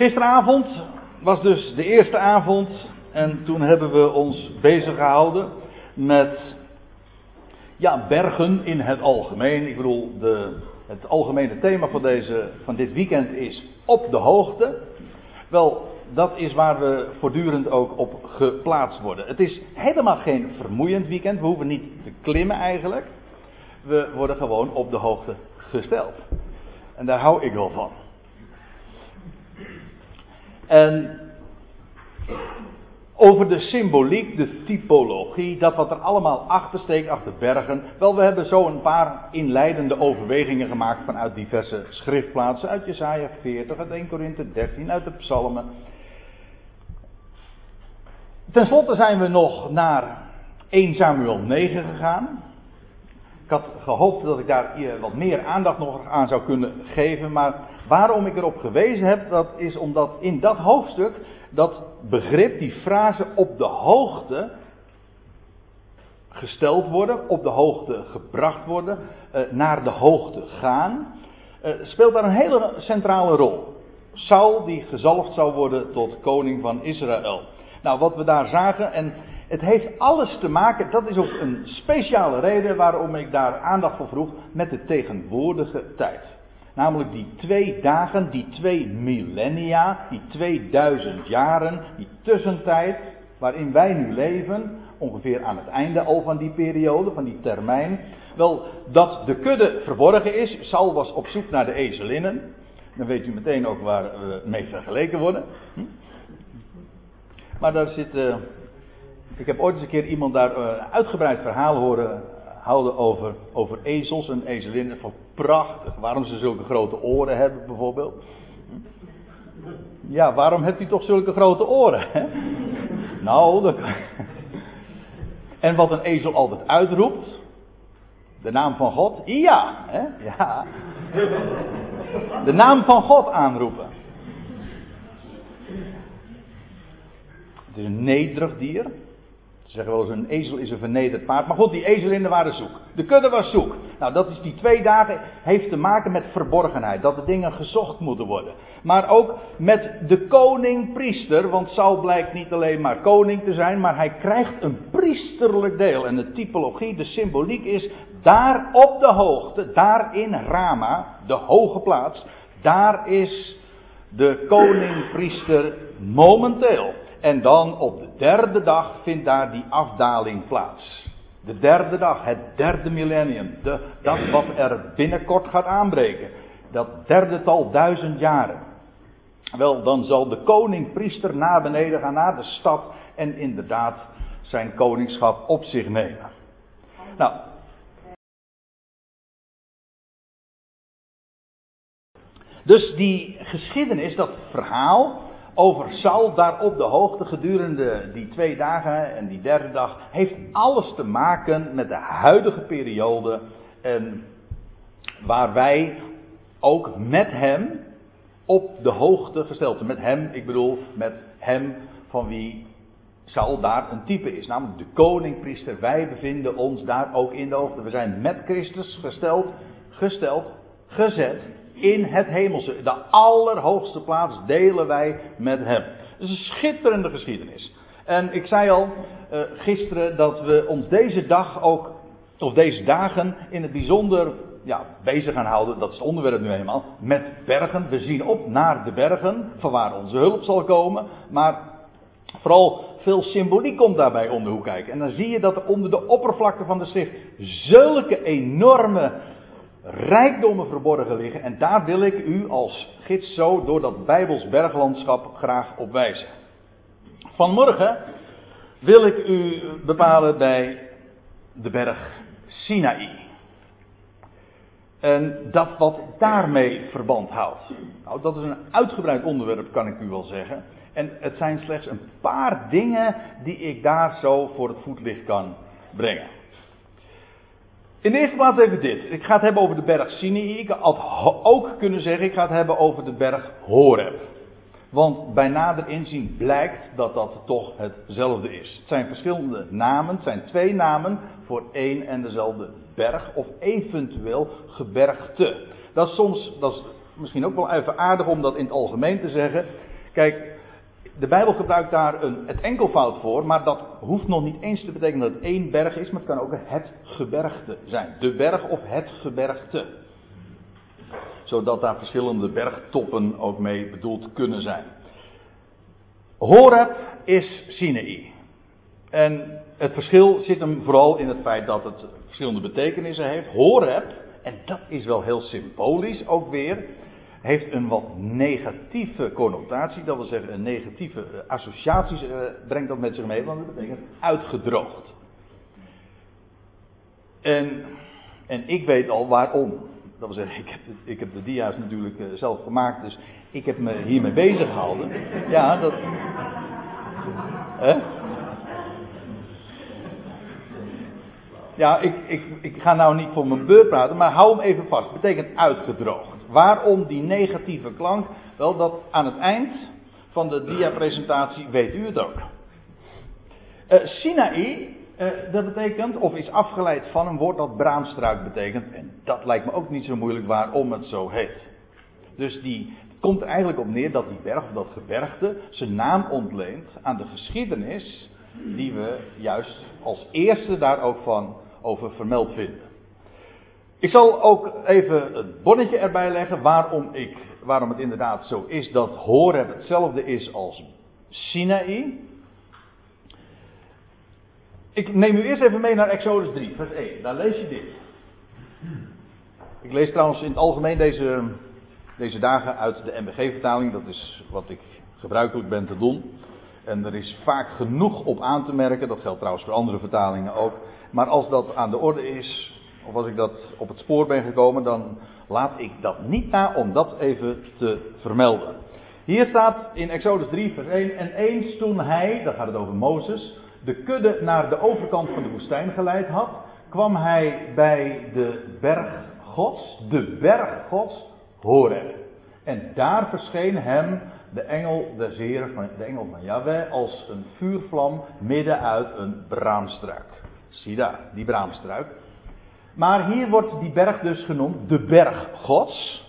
Gisteravond was dus de eerste avond en toen hebben we ons bezig gehouden met ja, bergen in het algemeen. Ik bedoel, de, het algemene thema van, deze, van dit weekend is op de hoogte. Wel, dat is waar we voortdurend ook op geplaatst worden. Het is helemaal geen vermoeiend weekend. We hoeven niet te klimmen eigenlijk. We worden gewoon op de hoogte gesteld. En daar hou ik wel van. En over de symboliek, de typologie, dat wat er allemaal achter steekt, achter bergen. Wel, we hebben zo een paar inleidende overwegingen gemaakt vanuit diverse schriftplaatsen. Uit Jesaja 40, uit 1 Korinthe 13, uit de Psalmen. Ten slotte zijn we nog naar 1 Samuel 9 gegaan. Ik had gehoopt dat ik daar wat meer aandacht nog aan zou kunnen geven. Maar waarom ik erop gewezen heb, dat is omdat in dat hoofdstuk dat begrip, die frase op de hoogte gesteld worden, op de hoogte gebracht worden, eh, naar de hoogte gaan, eh, speelt daar een hele centrale rol. Saul die gezalfd zou worden tot koning van Israël. Nou, wat we daar zagen, en het heeft alles te maken, dat is ook een speciale reden waarom ik daar aandacht voor vroeg, met de tegenwoordige tijd. Namelijk die twee dagen, die twee millennia, die 2000 jaren, die tussentijd waarin wij nu leven, ongeveer aan het einde al van die periode, van die termijn. Wel, dat de kudde verborgen is. Saul was op zoek naar de ezelinnen. Dan weet u meteen ook waar we mee vergeleken worden. Hm? Maar daar zit. Uh, ik heb ooit eens een keer iemand daar uh, uitgebreid verhaal horen houden over, over ezels en ezelinnen. Van prachtig. Waarom ze zulke grote oren hebben, bijvoorbeeld. Ja, waarom hebt u toch zulke grote oren? Hè? Nou, dat. En wat een ezel altijd uitroept. De naam van God. Ja, hè? ja. De naam van God aanroepen. Het is een nederig dier. Ze zeggen wel eens een ezel is een vernederd paard. Maar goed, die ezelinnen waren zoek. De kudde was zoek. Nou, dat is die twee dagen heeft te maken met verborgenheid. Dat de dingen gezocht moeten worden. Maar ook met de koning-priester. Want Saul blijkt niet alleen maar koning te zijn. Maar hij krijgt een priesterlijk deel. En de typologie, de symboliek is daar op de hoogte. Daar in Rama, de hoge plaats. Daar is de koning-priester momenteel. En dan op de derde dag vindt daar die afdaling plaats. De derde dag, het derde millennium. De, dat wat er binnenkort gaat aanbreken. Dat derde tal duizend jaren. Wel, dan zal de koning-priester naar beneden gaan, naar de stad. En inderdaad zijn koningschap op zich nemen. Nou. Dus die geschiedenis, dat verhaal, over Saul daar op de hoogte gedurende die twee dagen en die derde dag heeft alles te maken met de huidige periode en waar wij ook met hem op de hoogte gesteld zijn. Met hem, ik bedoel met hem van wie Saul daar een type is, namelijk de koningpriester. Wij bevinden ons daar ook in de hoogte. We zijn met Christus gesteld, gesteld, gezet in het hemelse. De allerhoogste plaats delen wij met hem. Het is een schitterende geschiedenis. En ik zei al uh, gisteren dat we ons deze dag ook, of deze dagen in het bijzonder ja, bezig gaan houden. Dat is het onderwerp nu eenmaal. Met bergen. We zien op naar de bergen, van waar onze hulp zal komen. Maar vooral veel symboliek komt daarbij om de hoek kijken. En dan zie je dat er onder de oppervlakte van de schrift zulke enorme rijkdommen verborgen liggen. En daar wil ik u als gids zo door dat Bijbels berglandschap graag op wijzen. Vanmorgen wil ik u bepalen bij de berg Sinaï. En dat wat daarmee verband houdt. Nou, dat is een uitgebreid onderwerp, kan ik u wel zeggen. En het zijn slechts een paar dingen die ik daar zo voor het voetlicht kan brengen. In de eerste plaats even dit. Ik ga het hebben over de berg Sinai. Ik had ook kunnen zeggen, ik ga het hebben over de berg Horeb. Want bij nader inzien blijkt dat dat toch hetzelfde is. Het zijn verschillende namen, het zijn twee namen voor één en dezelfde berg of eventueel gebergte. Dat is soms, dat is misschien ook wel even aardig om dat in het algemeen te zeggen. Kijk, de Bijbel gebruikt daar een, het enkelvoud voor, maar dat hoeft nog niet eens te betekenen dat het één berg is, maar het kan ook het gebergte zijn. De berg of het gebergte. Zodat daar verschillende bergtoppen ook mee bedoeld kunnen zijn. Horeb is Sinai. En het verschil zit hem vooral in het feit dat het verschillende betekenissen heeft. Horeb, en dat is wel heel symbolisch ook weer, heeft een wat negatieve connotatie. Dat wil zeggen, een negatieve uh, associaties uh, brengt dat met zich mee, want dat betekent uitgedroogd. En, en ik weet al waarom. Dat wil zeggen, ik heb, ik heb de dia's natuurlijk uh, zelf gemaakt, dus ik heb me hiermee bezig gehouden. Ja, dat. Ja, ik, ik, ik ga nou niet voor mijn beurt praten, maar hou hem even vast. Het betekent uitgedroogd. Waarom die negatieve klank? Wel, dat aan het eind van de diapresentatie weet u het ook. Uh, Sinaï, uh, dat betekent, of is afgeleid van een woord dat braamstruik betekent. En dat lijkt me ook niet zo moeilijk waarom het zo heet. Dus die, het komt er eigenlijk op neer dat die berg, of dat gebergte, zijn naam ontleent aan de geschiedenis die we juist als eerste daar ook van over vermeld vinden. Ik zal ook even het bonnetje erbij leggen waarom, ik, waarom het inderdaad zo is dat Horeb hetzelfde is als Sinaï. Ik neem u eerst even mee naar Exodus 3, vers 1. Daar lees je dit. Ik lees trouwens in het algemeen deze, deze dagen uit de MBG-vertaling. Dat is wat ik gebruikelijk ben te doen. En er is vaak genoeg op aan te merken. Dat geldt trouwens voor andere vertalingen ook. Maar als dat aan de orde is, of als ik dat op het spoor ben gekomen, dan laat ik dat niet na om dat even te vermelden. Hier staat in Exodus 3, vers 1: En eens toen hij, daar gaat het over Mozes, de kudde naar de overkant van de woestijn geleid had, kwam hij bij de berg Gods, de berg Gods, Horeb. En daar verscheen hem de engel des van, de engel van Yahweh, als een vuurvlam midden uit een braamstruik. Zie daar, die braamstruik. Maar hier wordt die berg dus genoemd de berg Gods.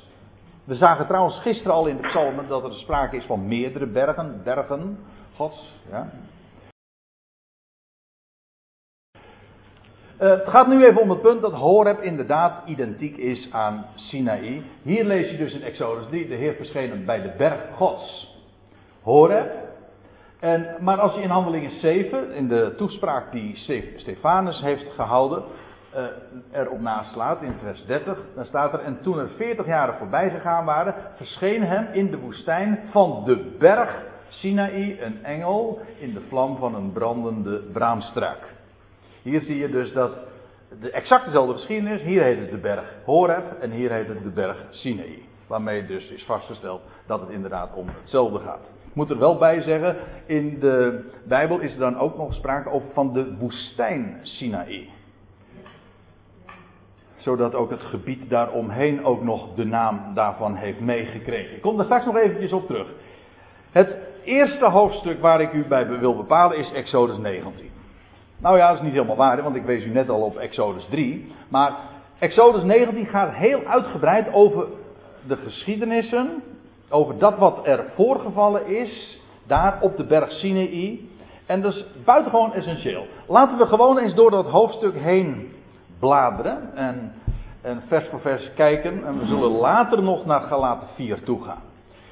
We zagen trouwens gisteren al in de psalmen dat er sprake is van meerdere bergen, bergen Gods. Ja. Uh, het gaat nu even om het punt dat Horeb inderdaad identiek is aan Sinaï. Hier lees je dus in Exodus 3, de Heer verschenen bij de berg Gods. Horeb. En, maar als je in Handelingen 7, in de toespraak die Stefanus heeft gehouden, uh, erop naslaat in vers 30, dan staat er, en toen er 40 jaren voorbij gegaan waren, verscheen hem in de woestijn van de berg Sinaï een engel in de vlam van een brandende braamstruik. Hier zie je dus dat de exact dezelfde geschiedenis. Hier heet het de berg Horeb en hier heet het de berg Sinaï. Waarmee dus is vastgesteld dat het inderdaad om hetzelfde gaat. Ik moet er wel bij zeggen, in de Bijbel is er dan ook nog sprake over van de woestijn Sinaï. Zodat ook het gebied daaromheen ook nog de naam daarvan heeft meegekregen. Ik kom daar straks nog eventjes op terug. Het eerste hoofdstuk waar ik u bij wil bepalen is Exodus 19. Nou ja, dat is niet helemaal waar, want ik wees u net al op Exodus 3. Maar Exodus 19 gaat heel uitgebreid over de geschiedenissen, over dat wat er voorgevallen is, daar op de berg Sinai. En dat is buitengewoon essentieel. Laten we gewoon eens door dat hoofdstuk heen bladeren en, en vers voor vers kijken. En we zullen later nog naar Galaten 4 toe gaan.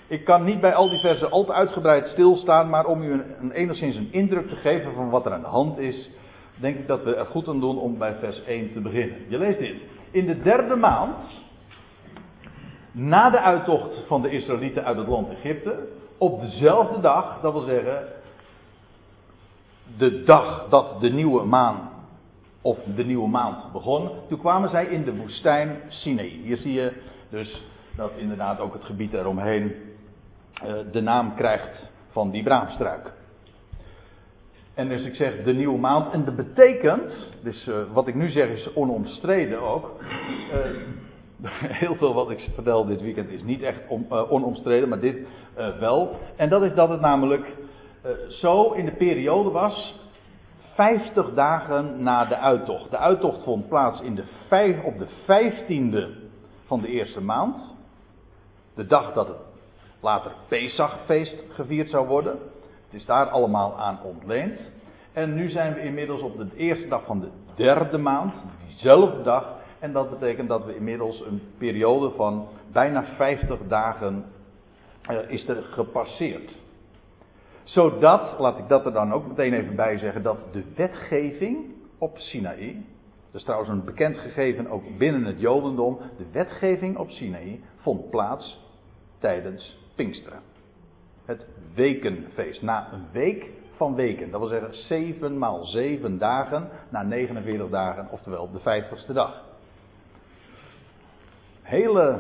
Ik kan niet bij al die versen al te uitgebreid stilstaan, maar om u een, enigszins een indruk te geven van wat er aan de hand is, denk ik dat we er goed aan doen om bij vers 1 te beginnen. Je leest dit. In de derde maand, na de uittocht van de Israëlieten uit het land Egypte, op dezelfde dag, dat wil zeggen, de dag dat de nieuwe maan, of de nieuwe maand begon, toen kwamen zij in de woestijn Sinai. Hier zie je dus dat inderdaad ook het gebied eromheen uh, de naam krijgt van die braamstruik. En dus ik zeg de nieuwe maand. En dat betekent, dus uh, wat ik nu zeg is onomstreden ook. Uh, heel veel wat ik vertel dit weekend is niet echt om, onomstreden, maar dit wel. En dat is dat het namelijk zo in de periode was. 50 dagen na de uittocht. De uittocht vond plaats in de op de 15e van de eerste maand. De dag dat het later Pesachfeest gevierd zou worden. Het is daar allemaal aan ontleend. En nu zijn we inmiddels op de eerste dag van de derde maand, diezelfde dag. En dat betekent dat we inmiddels een periode van bijna 50 dagen uh, is er gepasseerd. Zodat, laat ik dat er dan ook meteen even bij zeggen, dat de wetgeving op Sinaï, dat is trouwens een bekend gegeven ook binnen het Jodendom, de wetgeving op Sinaï vond plaats tijdens Pinksteren. Het wekenfeest. Na een week van weken. Dat wil zeggen 7 maal 7 dagen na 49 dagen, oftewel de 50ste dag. Hele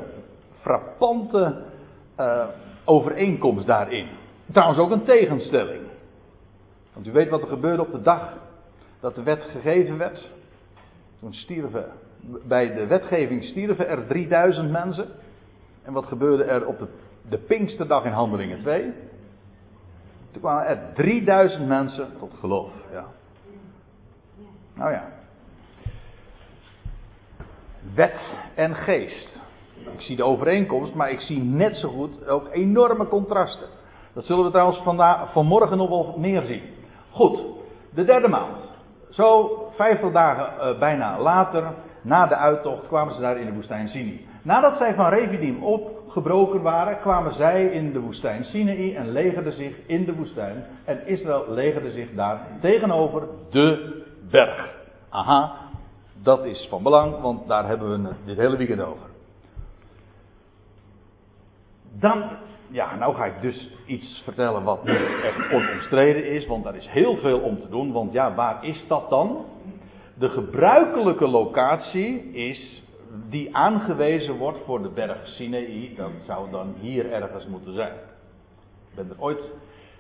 frappante uh, overeenkomst daarin. Trouwens ook een tegenstelling. Want u weet wat er gebeurde op de dag dat de wet gegeven werd. Toen stierven, bij de wetgeving stierven er 3000 mensen. En wat gebeurde er op de, de Pinksterdag in Handelingen 2? Toen kwamen er 3000 mensen tot geloof. Ja. Nou ja. Wet en geest. Ik zie de overeenkomst, maar ik zie net zo goed ook enorme contrasten. Dat zullen we trouwens vandaag, vanmorgen nog wel meer zien. Goed, de derde maand. Zo 50 dagen uh, bijna later, na de uittocht, kwamen ze daar in de woestijn Sinai. Nadat zij van Revidim opgebroken waren, kwamen zij in de woestijn Sinai en legerden zich in de woestijn. En Israël legerde zich daar tegenover de berg. Aha, dat is van belang, want daar hebben we het dit hele weekend over. Dan, ja, nou ga ik dus iets vertellen wat echt onomstreden is, want daar is heel veel om te doen. Want ja, waar is dat dan? De gebruikelijke locatie is die aangewezen wordt voor de berg Sinai, dat zou dan hier ergens moeten zijn. Ik ben er ooit,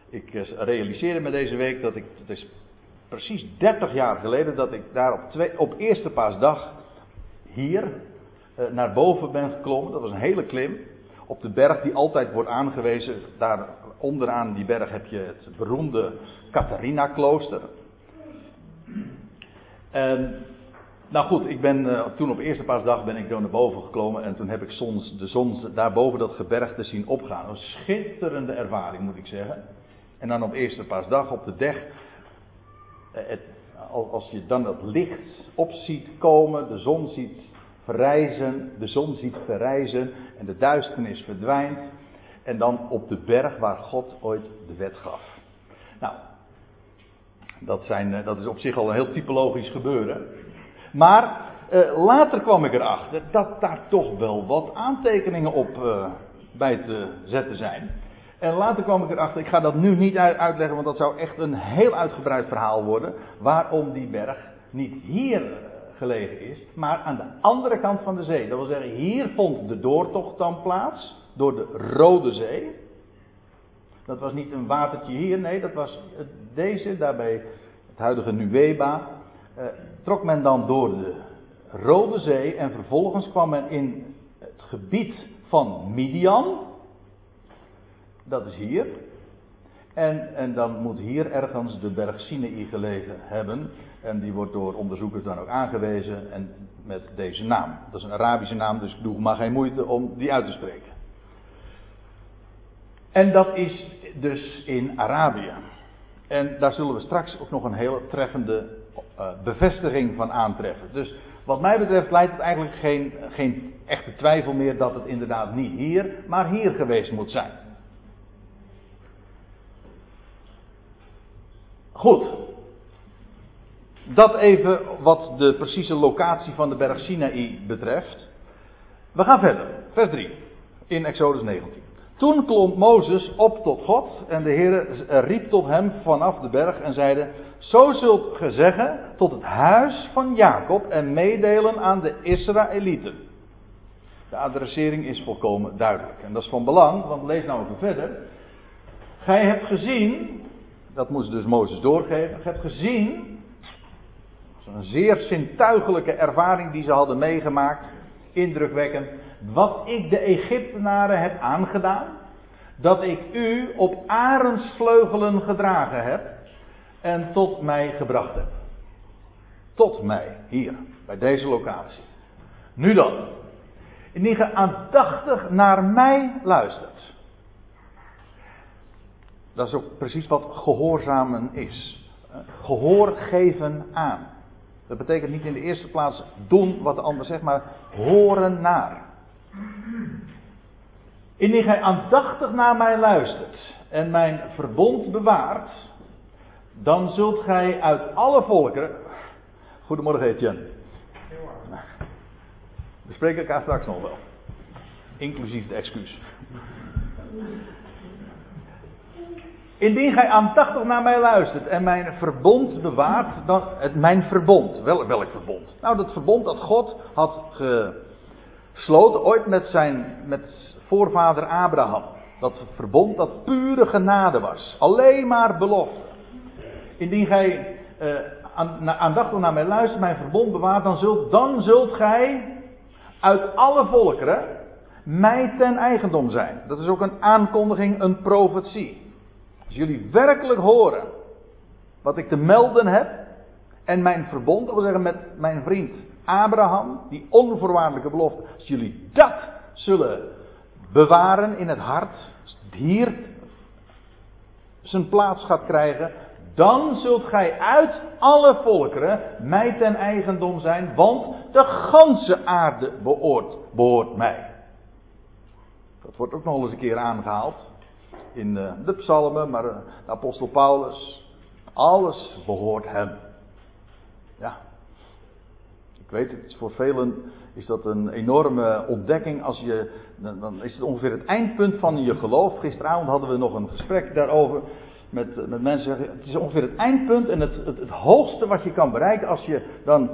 ik eh, realiseerde me deze week dat ik, het is precies 30 jaar geleden dat ik daar op, twee, op eerste paasdag hier eh, naar boven ben geklommen. Dat was een hele klim op de berg die altijd wordt aangewezen. Daar onderaan die berg heb je het beroemde Catharina-klooster. En, nou goed, ik ben uh, toen op eerste paasdag ben ik door naar boven geklommen en toen heb ik soms de zon daarboven dat gebergte zien opgaan. Een schitterende ervaring moet ik zeggen. En dan op eerste paasdag op de uh, het, als je dan dat licht op ziet komen, de zon ziet verrijzen, de zon ziet verrijzen en de duisternis verdwijnt. En dan op de berg waar God ooit de wet gaf. Nou, dat, zijn, eh, dat is op zich al een heel typologisch gebeuren. Maar eh, later kwam ik erachter dat daar toch wel wat aantekeningen op uh, bij te zetten zijn. En later kwam ik erachter, ik ga dat nu niet uitleggen, want dat zou echt een heel uitgebreid verhaal worden. Waarom die berg niet hier gelegen is, maar aan de andere kant van de zee. Dat wil zeggen, hier vond de doortocht dan plaats door de Rode Zee. Dat was niet een watertje hier, nee, dat was deze, daarbij het huidige Nueba. Eh, trok men dan door de Rode Zee en vervolgens kwam men in het gebied van Midian. Dat is hier. En, en dan moet hier ergens de berg Sinai gelegen hebben. En die wordt door onderzoekers dan ook aangewezen en met deze naam. Dat is een Arabische naam, dus ik doe maar geen moeite om die uit te spreken. En dat is dus in Arabië. En daar zullen we straks ook nog een hele treffende uh, bevestiging van aantreffen. Dus wat mij betreft leidt het eigenlijk geen, geen echte twijfel meer dat het inderdaad niet hier, maar hier geweest moet zijn. Goed. Dat even wat de precieze locatie van de berg Sinaï betreft. We gaan verder. Vers 3 in Exodus 19. Toen klom Mozes op tot God en de Heer riep tot hem vanaf de berg en zeide: Zo zult ge zeggen tot het huis van Jacob en meedelen aan de Israëlieten. De adressering is volkomen duidelijk. En dat is van belang, want lees nou even verder. Gij hebt gezien dat moest dus Mozes doorgeven. Je hebt gezien, een zeer zintuigelijke ervaring die ze hadden meegemaakt, indrukwekkend, wat ik de Egyptenaren heb aangedaan, dat ik u op arendsvleugelen gedragen heb en tot mij gebracht heb. Tot mij, hier, bij deze locatie. Nu dan, indien je aandachtig naar mij luistert Dat is ook precies wat gehoorzamen is. Gehoor geven aan. Dat betekent niet in de eerste plaats doen wat de ander zegt, maar horen naar. Indien gij aandachtig naar mij luistert en mijn verbond bewaart, dan zult gij uit alle volkeren. Goedemorgen, Etienne. We spreken elkaar straks nog wel. Inclusief de excuus. Indien gij aandachtig naar mij luistert en mijn verbond bewaart, dan het, mijn verbond. Wel, welk verbond? Nou, dat verbond dat God had gesloten ooit met zijn met voorvader Abraham. Dat verbond dat pure genade was. Alleen maar belofte. Indien gij uh, aandachtig naar mij luistert, mijn verbond bewaart, dan zult, dan zult gij uit alle volkeren mij ten eigendom zijn. Dat is ook een aankondiging, een profetie. Als jullie werkelijk horen wat ik te melden heb en mijn verbond, dat wil zeggen met mijn vriend Abraham, die onvoorwaardelijke belofte, als jullie dat zullen bewaren in het hart, hier zijn plaats gaat krijgen, dan zult gij uit alle volkeren mij ten eigendom zijn, want de ganse aarde behoort, behoort mij. Dat wordt ook nog eens een keer aangehaald in eh, de psalmen, maar eh, de apostel Paulus. Alles behoort hem. Ja. Ik weet het, voor velen is dat een enorme ontdekking als je, dan is het ongeveer het eindpunt van je geloof. Gisteravond hadden we nog een gesprek daarover met, met mensen. Het is ongeveer het eindpunt en het, het, hoogste wat je kan bereiken als je dan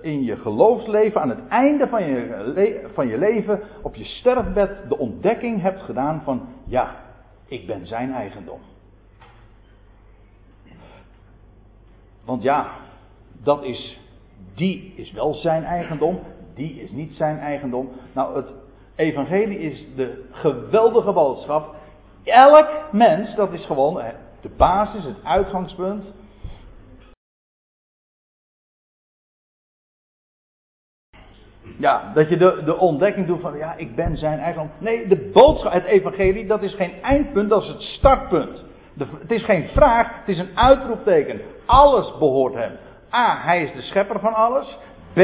in je geloofsleven, aan het einde van je, van je leven, op je sterfbed de ontdekking hebt gedaan van ja, ik ben zijn eigendom. Want ja, dat is, die is wel zijn eigendom, die is niet zijn eigendom. Nou, het evangelie is de geweldige boodschap. Elk mens, dat is gewoon de basis, het uitgangspunt. Ja, dat je de, de ontdekking doet van, ja, ik ben zijn eigen. Nee, de boodschap, het evangelie, dat is geen eindpunt, dat is het startpunt. Het is geen vraag, het is een uitroepteken. Alles behoort hem. A, hij is de schepper van alles. B,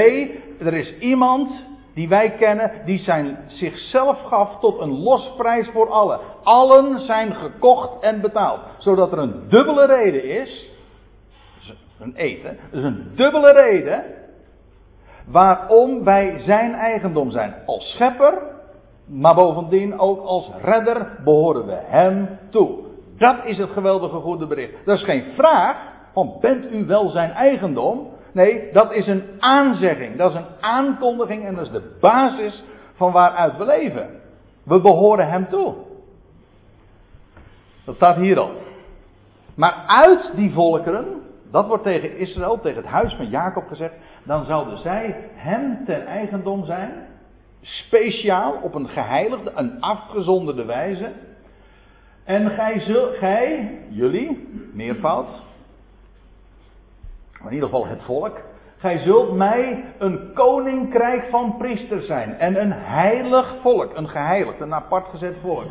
er is iemand die wij kennen, die zijn, zichzelf gaf tot een losprijs voor allen. Allen zijn gekocht en betaald. Zodat er een dubbele reden is. Een eten. Dus een dubbele reden waarom wij zijn eigendom zijn. Als schepper, maar bovendien ook als redder behoren we hem toe. Dat is het geweldige goede bericht. Dat is geen vraag van bent u wel zijn eigendom? Nee, dat is een aanzegging, dat is een aankondiging en dat is de basis van waaruit we leven. We behoren hem toe. Dat staat hier al. Maar uit die volkeren dat wordt tegen Israël, tegen het huis van Jacob gezegd. Dan zouden zij hem ten eigendom zijn. Speciaal, op een geheiligde, een afgezonderde wijze. En gij, zult, gij jullie, meervoud. In ieder geval het volk. Gij zult mij een koninkrijk van priesters zijn. En een heilig volk. Een geheiligd, een apart gezet volk.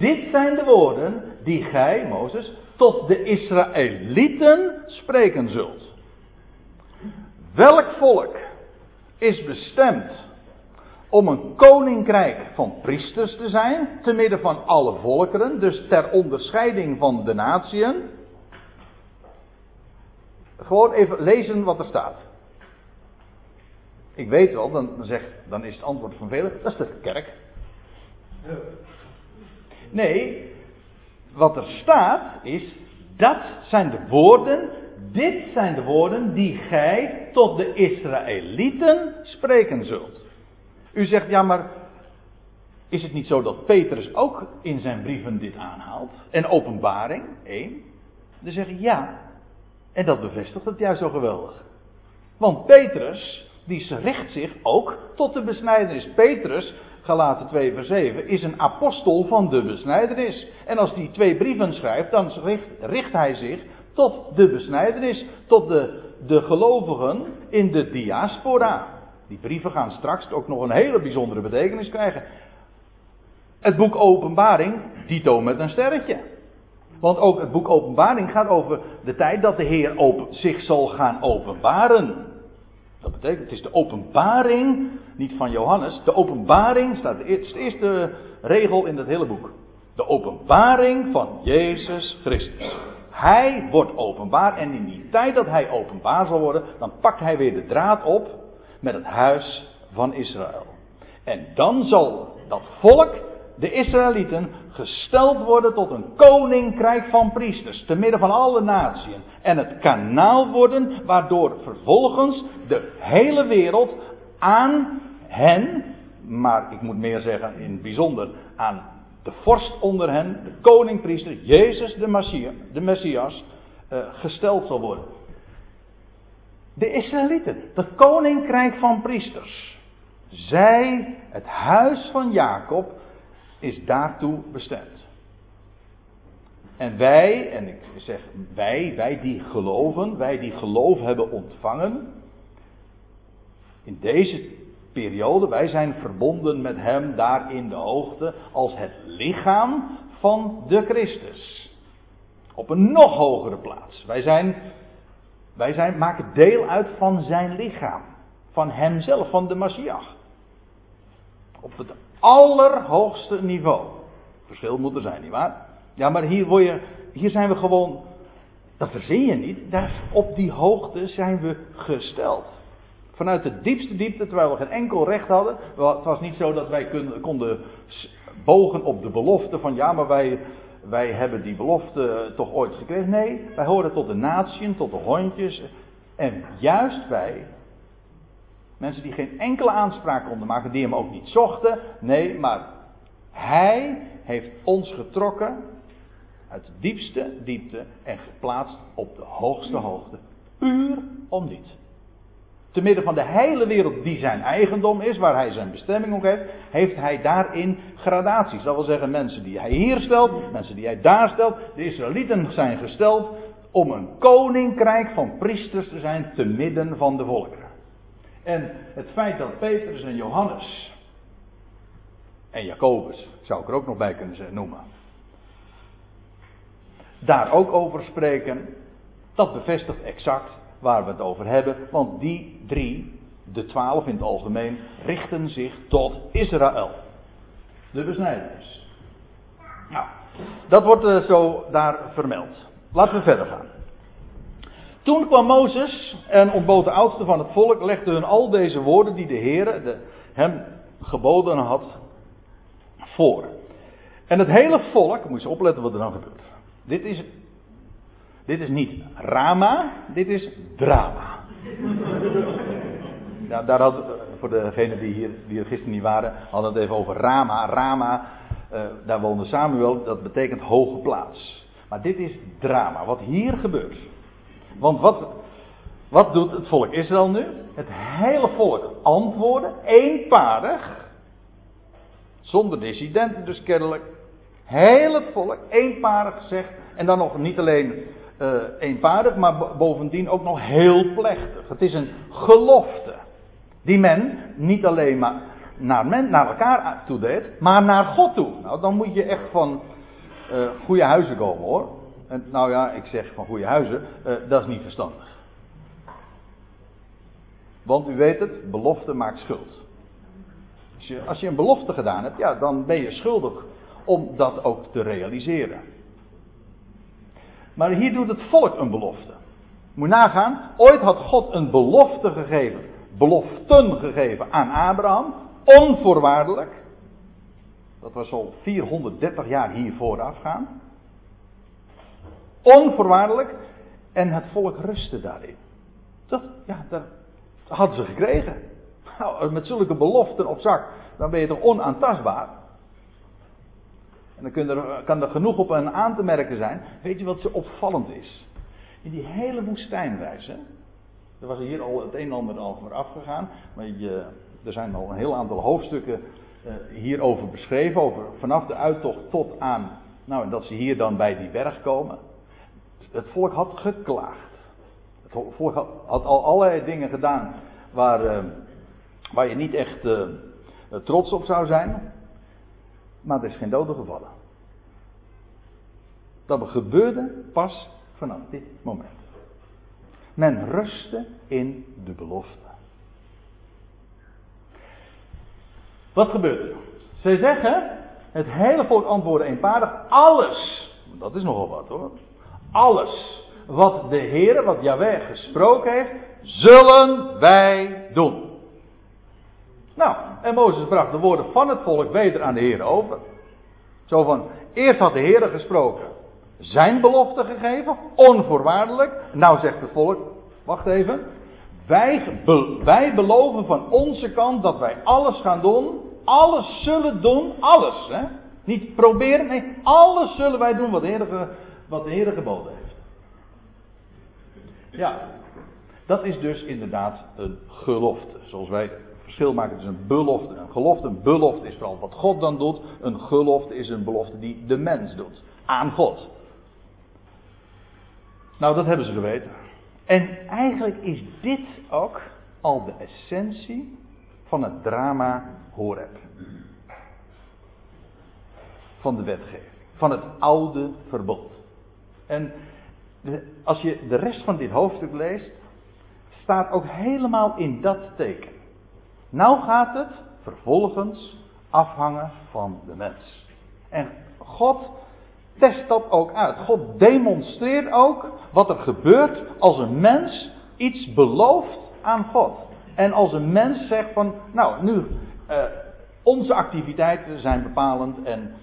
Dit zijn de woorden die gij, Mozes, tot de Israëlieten spreken zult. Welk volk is bestemd om een koninkrijk van priesters te zijn, te midden van alle volkeren, dus ter onderscheiding van de natieën? Gewoon even lezen wat er staat. Ik weet wel, dan, zegt, dan is het antwoord van velen, dat is de kerk. Nee, wat er staat is, dat zijn de woorden, dit zijn de woorden die gij tot de Israëlieten spreken zult. U zegt, ja maar is het niet zo dat Petrus ook in zijn brieven dit aanhaalt? En openbaring, één. Dan zeg ik ja. En dat bevestigt het juist zo geweldig. Want Petrus, die richt zich ook tot de besnijdenis. Petrus Galaten 2 vers 7, is een apostel van de besnijdenis. En als hij twee brieven schrijft, dan richt, richt hij zich tot de besnijdenis, tot de, de gelovigen in de diaspora. Die brieven gaan straks ook nog een hele bijzondere betekenis krijgen. Het boek Openbaring, dito met een sterretje. Want ook het boek Openbaring gaat over de tijd dat de Heer zich zal gaan openbaren. Dat betekent, het is de openbaring, niet van Johannes, de openbaring, staat de eerste, de eerste regel in dat hele boek. De openbaring van Jezus Christus. Hij wordt openbaar en in die tijd dat hij openbaar zal worden, dan pakt hij weer de draad op met het huis van Israël. En dan zal dat volk, de Israëlieten, gesteld worden tot een koninkrijk van priesters, te midden van alle naties. En het kanaal worden waardoor vervolgens de hele wereld aan hen, maar ik moet meer zeggen in het bijzonder aan de vorst onder hen, de koningpriester, Jezus de, Messias, de Messias uh, gesteld zal worden. De Israëlieten, het koninkrijk van priesters. Zij, het huis van Jacob, is daartoe bestemd. En wij, en ik zeg wij, wij die geloven, wij die geloof hebben ontvangen, in deze periode, wij zijn verbonden met Hem daar in de hoogte als het lichaam van de Christus. Op een nog hogere plaats. Wij, zijn, wij zijn, maken deel uit van Zijn lichaam. Van Hemzelf, van de Messias. Op het allerhoogste niveau. Verschil moet er zijn, nietwaar? Ja, maar hier, je, hier zijn we gewoon. Dat verzin je niet. Daar, op die hoogte zijn we gesteld. Vanuit de diepste diepte, terwijl we geen enkel recht hadden. Het was niet zo dat wij konden bogen op de belofte van ja, maar wij, wij hebben die belofte toch ooit gekregen. Nee, wij horen tot de natieën, tot de hondjes. En juist wij, mensen die geen enkele aanspraak konden maken, die hem ook niet zochten. Nee, maar hij heeft ons getrokken uit de diepste diepte en geplaatst op de hoogste hoogte. Puur om dit te midden van de hele wereld die zijn eigendom is, waar hij zijn bestemming ook heeft, heeft hij daarin gradaties. Dat wil zeggen mensen die hij hier stelt, mensen die hij daar stelt. De Israëlieten zijn gesteld om een koninkrijk van priesters te zijn te midden van de volkeren. En het feit dat Petrus en Johannes en Jacobus, zou ik er ook nog bij kunnen noemen, daar ook over spreken, dat bevestigt exact waar we het over hebben. Want die drie, de twaalf in het algemeen, richten zich tot Israël. De besnijders. Nou, dat wordt uh, zo daar vermeld. Laten we verder gaan. Toen kwam Mozes en ontbood de oudste van het volk, legde hun al deze woorden die de Heer hem geboden had voor. En het hele volk, moet je opletten wat er dan gebeurt. Dit is dit is niet Rama, dit is drama. Ja, daar had, voor degenen die hier, die er gisteren niet waren, hadden het even over Rama. Rama, uh, daar woonde Samuel, dat betekent hoge plaats. Maar dit is drama, wat hier gebeurt. Want wat, wat doet het volk Israël nu? Het hele volk antwoorden, eenparig, zonder dissidenten dus kennelijk. Heel het volk, eenparig zegt, en dan nog niet alleen uh, eenparig, maar bovendien ook nog heel plechtig. Het is een gelofte. Die men niet alleen maar naar, men, naar elkaar toe deed, maar naar God toe. Nou, dan moet je echt van uh, goede huizen komen hoor. Nou ja, ik zeg van goede huizen, uh, dat is niet verstandig. Want u weet het, belofte maakt schuld. Als je, als je een belofte gedaan hebt, ja, dan ben je schuldig om dat ook te realiseren. Maar hier doet het volk een belofte. Moet nagaan, ooit had God een belofte gegeven, beloften gegeven aan Abraham, onvoorwaardelijk. Dat was al 430 jaar hier voorafgaan. Onvoorwaardelijk. En het volk rustte daarin. Dat, ja, dat hadden ze gekregen. Nou, met zulke beloften op zak, dan ben je toch onaantastbaar. En dan er, kan er genoeg op een aan te merken zijn. Weet je wat zo opvallend is? In die hele woestijnreis, hè, er was hier al het een en ander al afgegaan. Maar je, er zijn al een heel aantal hoofdstukken uh, hierover beschreven. Over vanaf de uittocht tot aan. Nou, dat ze hier dan bij die berg komen. Het volk had geklaagd. Het volk had, al allerlei dingen gedaan waar, uh, waar je niet echt uh, trots op zou zijn. Maar er is geen dode gevallen. Dat gebeurde pas vanaf dit moment. Men rustte in de belofte. Wat gebeurt er? Zij zeggen, het hele volk antwoordde eenpaardig, alles, dat is nogal wat hoor, alles wat de Heer, wat Jaweh gesproken heeft, zullen wij doen. Nou, en Mozes bracht de woorden van het volk weder aan de Heer over. Zo van, eerst had de Heer gesproken, zijn belofte gegeven, onvoorwaardelijk. Nou zegt het volk, wacht even, wij, wij beloven van onze kant dat wij alles gaan doen, alles zullen doen, alles. Hè? Niet proberen, nee, alles zullen wij doen wat de Heer, wat de Heer geboden heeft. Ja, dat is dus inderdaad een gelofte. Zoals wij verschil maken tussen een belofte en een gelofte. Een belofte is vooral wat God dan doet. Een gelofte is een belofte die de mens doet. Aan God. Nou, dat hebben ze geweten. En eigenlijk is dit ook al de essentie van het drama Horeb. Van de wetgeving. Van het oude verbod. En als je de rest van dit hoofdstuk leest, staat ook helemaal in dat teken. Nou gaat het vervolgens afhangen van de mens. En God test dat ook uit. God demonstreert ook wat er gebeurt als een mens iets belooft aan God. En als een mens zegt van, nou nu, uh, onze activiteiten zijn bepalend en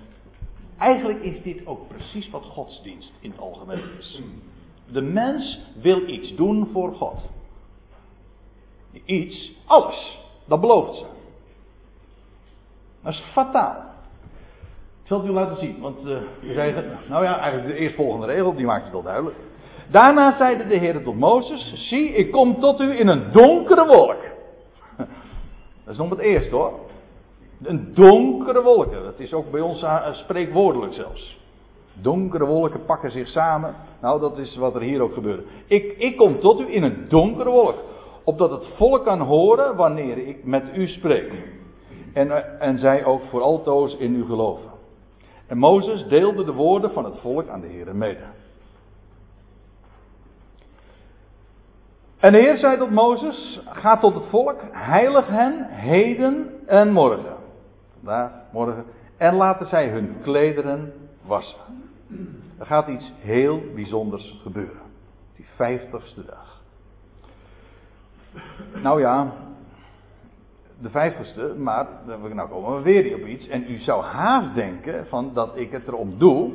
eigenlijk is dit ook precies wat godsdienst in het algemeen is. De mens wil iets doen voor God. Iets, alles. Dat belooft ze. Dat is fataal. Ik zal het u laten zien, want uh, zeggen, nou ja, eigenlijk de eerstvolgende regel, die maakt het wel duidelijk. Daarna zeide de Heer tot Mozes, zie, ik kom tot u in een donkere wolk. Dat is nog het eerste hoor. Een donkere wolk. Dat is ook bij ons spreekwoordelijk zelfs. Donkere wolken pakken zich samen. Nou, dat is wat er hier ook gebeurde. Ik, ik kom tot u in een donkere wolk. Opdat het volk kan horen wanneer ik met u spreek. En, eh, en zij ook voor altoos in u geloven. En Mozes deelde de woorden van het volk aan de Heer mede. En de Heer zei tot Mozes: Ga tot het volk, heilig hen heden en morgen. Morgen. En laten zij hun klederen wassen. Er gaat iets heel bijzonders gebeuren. Die vijftigste dag. Nou ja, de vijftigste, maar nou komen we weer op iets. En u zou haast denken van dat ik het erom doe.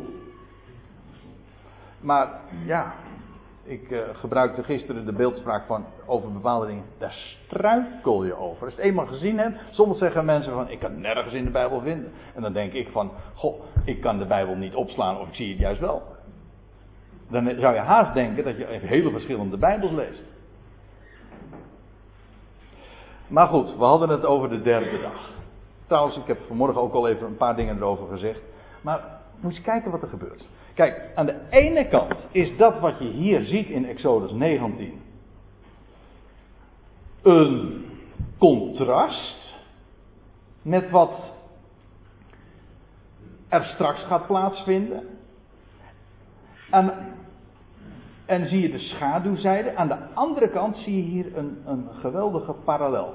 Maar ja, ik uh, gebruikte gisteren de beeldspraak van over bepaalde dingen. Daar struikel je over. Als je het eenmaal gezien hebt. Soms zeggen mensen van ik kan nergens in de Bijbel vinden. En dan denk ik van goh, ik kan de Bijbel niet opslaan of ik zie het juist wel. Dan zou je haast denken dat je hele verschillende Bijbels leest. Maar goed, we hadden het over de derde dag. Trouwens, ik heb vanmorgen ook al even een paar dingen erover gezegd. Maar moet je kijken wat er gebeurt. Kijk, aan de ene kant is dat wat je hier ziet in Exodus 19 een contrast met wat er straks gaat plaatsvinden. En, en zie je de schaduwzijde. Aan de andere kant zie je hier een, een geweldige parallel.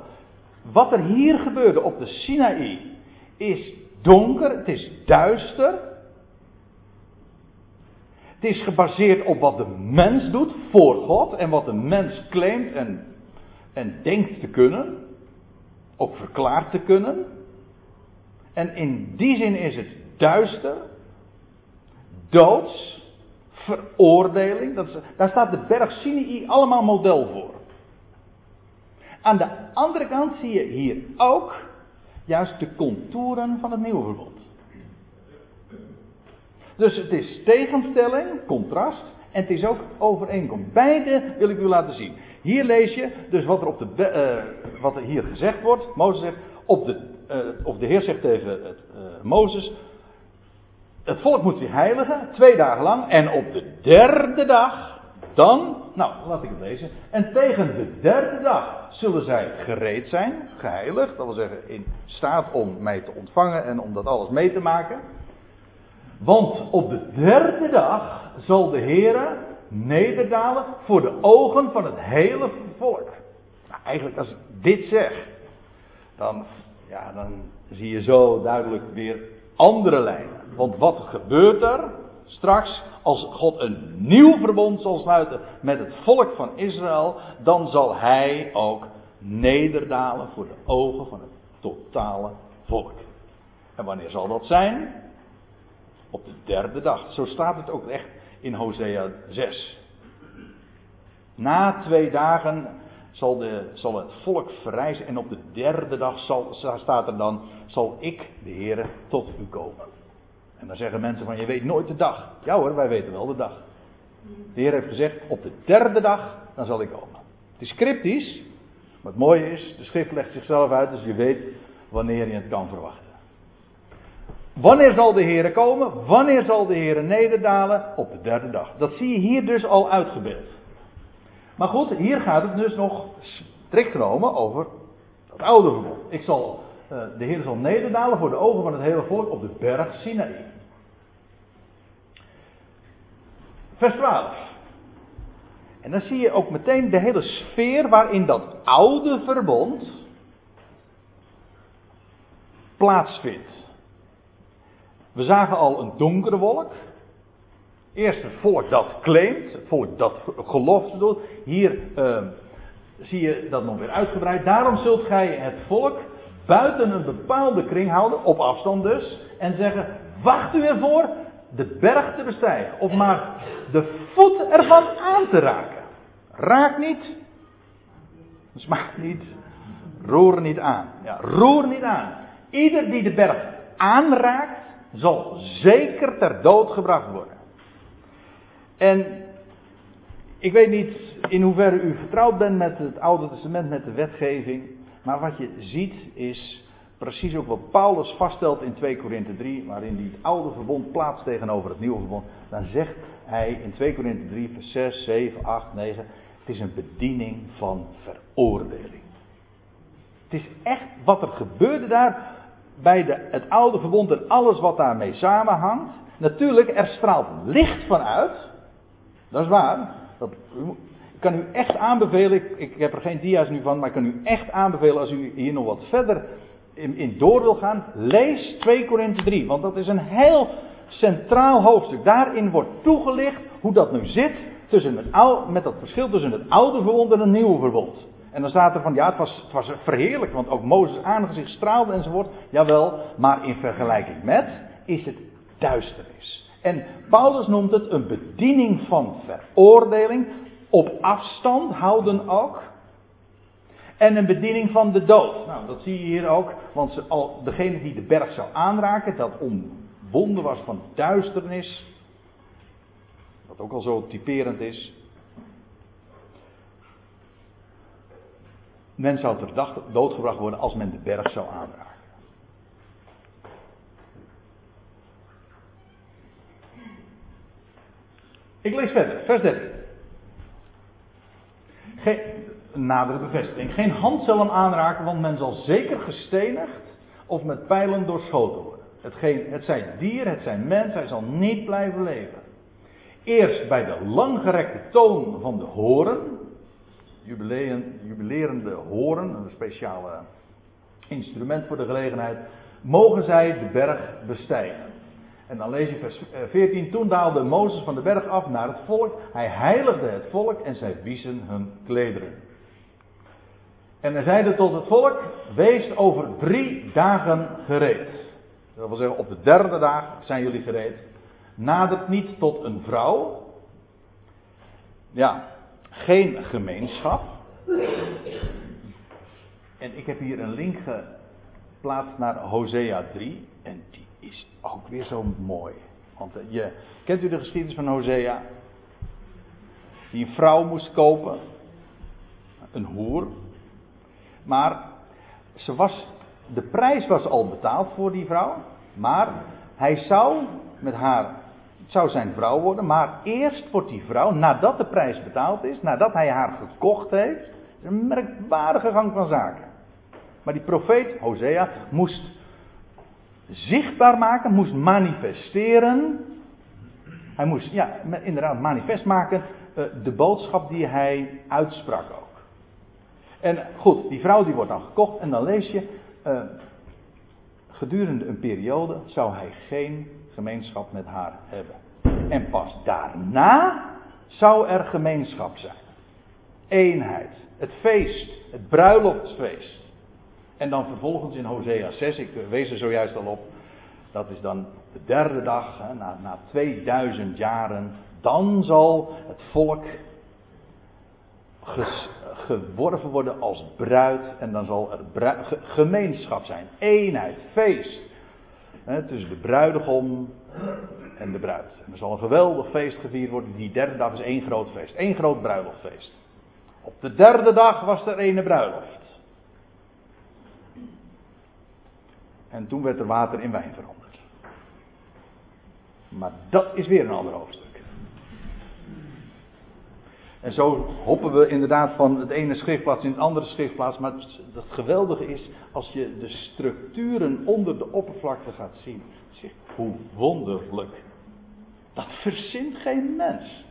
Wat er hier gebeurde op de Sinaï is donker, het is duister. Is gebaseerd op wat de mens doet voor God en wat de mens claimt en, en denkt te kunnen, ook verklaart te kunnen. En in die zin is het duister, doods, veroordeling. Dat daar staat de berg Sinai allemaal model voor. Aan de andere kant zie je hier ook juist de contouren van het nieuwe verbond. Dus het is tegenstelling, contrast, en het is ook overeenkomst. Beide wil ik u laten zien. Hier lees je dus wat er, op de, uh, wat er hier gezegd wordt. Mozes zegt, op de, uh, of de Heer zegt tegen het, uh, Mozes, het volk moet zich heiligen, twee dagen lang, en op de derde dag, dan, nou, laat ik het lezen, en tegen de derde dag zullen zij gereed zijn, geheiligd, dat wil zeggen in staat om mij te ontvangen en om dat alles mee te maken. Want op de derde dag zal de Heere nederdalen voor de ogen van het hele volk. Nou, eigenlijk als ik dit zeg, dan, ja, dan zie je zo duidelijk weer andere lijnen. Want wat gebeurt er straks als God een nieuw verbond zal sluiten met het volk van Israël? Dan zal hij ook nederdalen voor de ogen van het totale volk. En wanneer zal dat zijn? Op de derde dag. Zo staat het ook echt in Hosea 6. Na twee dagen zal, de, zal het volk verrijzen en op de derde dag zal, staat er dan, zal ik, de Heer, tot u komen. En dan zeggen mensen van, je weet nooit de dag. Ja hoor, wij weten wel de dag. De Heer heeft gezegd, op de derde dag, dan zal ik komen. Het is cryptisch, maar het mooie is, de schrift legt zichzelf uit, dus je weet wanneer je het kan verwachten. Wanneer zal de Heer komen? Wanneer zal de Heer nederdalen? Op de derde dag. Dat zie je hier dus al uitgebeeld. Maar goed, hier gaat het dus nog strikt genomen over het oude verbond. Ik zal, uh, de Heer zal nederdalen voor de ogen van het hele volk op de berg Sinaï. Vers 12. En dan zie je ook meteen de hele sfeer waarin dat oude verbond plaatsvindt. We zagen al een donkere wolk. Eerst het volk dat claimt, het dat gelofte doet. Hier uh, zie je dat nog weer uitgebreid. Daarom zult gij het volk buiten een bepaalde kring houden, op afstand dus, en zeggen: Wacht u ervoor de berg te bestijgen, of maar de voet ervan aan te raken. Raak niet, smaak niet, roer niet aan. Ja, roer niet aan. Ieder die de berg aanraakt, zal zeker ter dood gebracht worden. En ik weet niet in hoeverre u vertrouwd bent met het Oude Testament, met de wetgeving. Maar wat je ziet is precies ook wat Paulus vaststelt in 2 Korinthe 3, waarin hij het oude verbond plaatst tegenover het nieuwe verbond. Dan zegt hij in 2 Korinthe 3, vers 6, 7, 8, 9. Het is een bediening van veroordeling. Het is echt wat er gebeurde daar bij het oude verbond en alles wat daarmee samenhangt. Natuurlijk, er straalt licht vanuit. Dat is waar. Dat, ik kan u echt aanbevelen, ik, ik, heb er geen dia's nu van, maar ik kan u echt aanbevelen als u hier nog wat verder in, in door wil gaan. Lees 2 Korinthe 3, want dat is een heel centraal hoofdstuk. Daarin wordt toegelicht hoe dat nu zit tussen het oude, met dat verschil tussen het oude verbond en het nieuwe verbond. En dan staat er van, ja, het was, het was verheerlijk, want ook Mozes aangezicht straalde enzovoort. Jawel, maar in vergelijking met is het duisternis. En Paulus noemt het een bediening van veroordeling, op afstand houden ook. En een bediening van de dood. Nou, dat zie je hier ook, want al, degene die de berg zou aanraken, dat omwonden was van duisternis, wat ook al zo typerend is, Men zou ter dag doodgebracht worden als men de berg zou aanraken. Ik lees verder, vers 13. Geen, nadere bevestiging. Geen hand zal hem aanraken, want men zal zeker gestenigd of met pijlen doorschoten worden. Het zij dier, het zijn mens, hij zal niet blijven leven. Eerst bij de langgerekte toon van de horen, jubilerende horen, een speciale instrument voor de gelegenheid, mogen zij de berg bestijgen. En dan lees je vers 14. Eh, Toen daalde Mozes van de berg af naar het volk. Hij heiligde het volk en zij wiezen hun klederen. En hij zeide tot het volk: Wees over drie dagen gereed. Dat wil zeggen, op de derde dag zijn jullie gereed. Nadert niet tot een vrouw. Ja, geen gemeenschap. En ik heb hier een link geplaatst naar Hosea 3. En die is ook weer zo mooi. Want eh, je, kent u de geschiedenis van Hosea? Die een vrouw moest kopen. Een hoer. Maar ze was, de prijs was al betaald voor die vrouw. Maar hij zou met haar zou zijn vrouw worden, maar eerst wordt die vrouw, nadat de prijs betaald is, nadat hij haar gekocht heeft, een merkwaardige gang van zaken. Maar die profeet, Hosea, moest zichtbaar maken, moest manifesteren. Hij moest, ja, inderdaad, manifest maken uh, de boodschap die hij uitsprak ook. En goed, die vrouw die wordt dan gekocht en dan lees je, uh, gedurende een periode zou hij geen gemeenschap met haar hebben. En pas daarna zou er gemeenschap zijn. Eenheid. Het feest. Het bruiloftsfeest. En dan vervolgens in Hosea 6, ik wees er zojuist al op. Dat is dan de derde dag, hè, na, na 2000 jaren. Dan zal het volk geworven worden als bruid. En dan zal er gemeenschap zijn. Eenheid, feest. Hè, tussen de bruidegom en de bruid. Er zal een geweldig feest gevierd worden. Die derde dag is één groot feest. één groot bruiloftfeest. Op de derde dag was er een bruiloft. En toen werd er water in wijn veranderd. Maar dat is weer een ander hoofdstuk. En zo hoppen we inderdaad van het ene schriftplaats in het andere schriftplaats. Maar het, geweldige is, als je de structuren onder de oppervlakte gaat zien. Zeg, hoe wonderlijk. Dat verzint geen mens.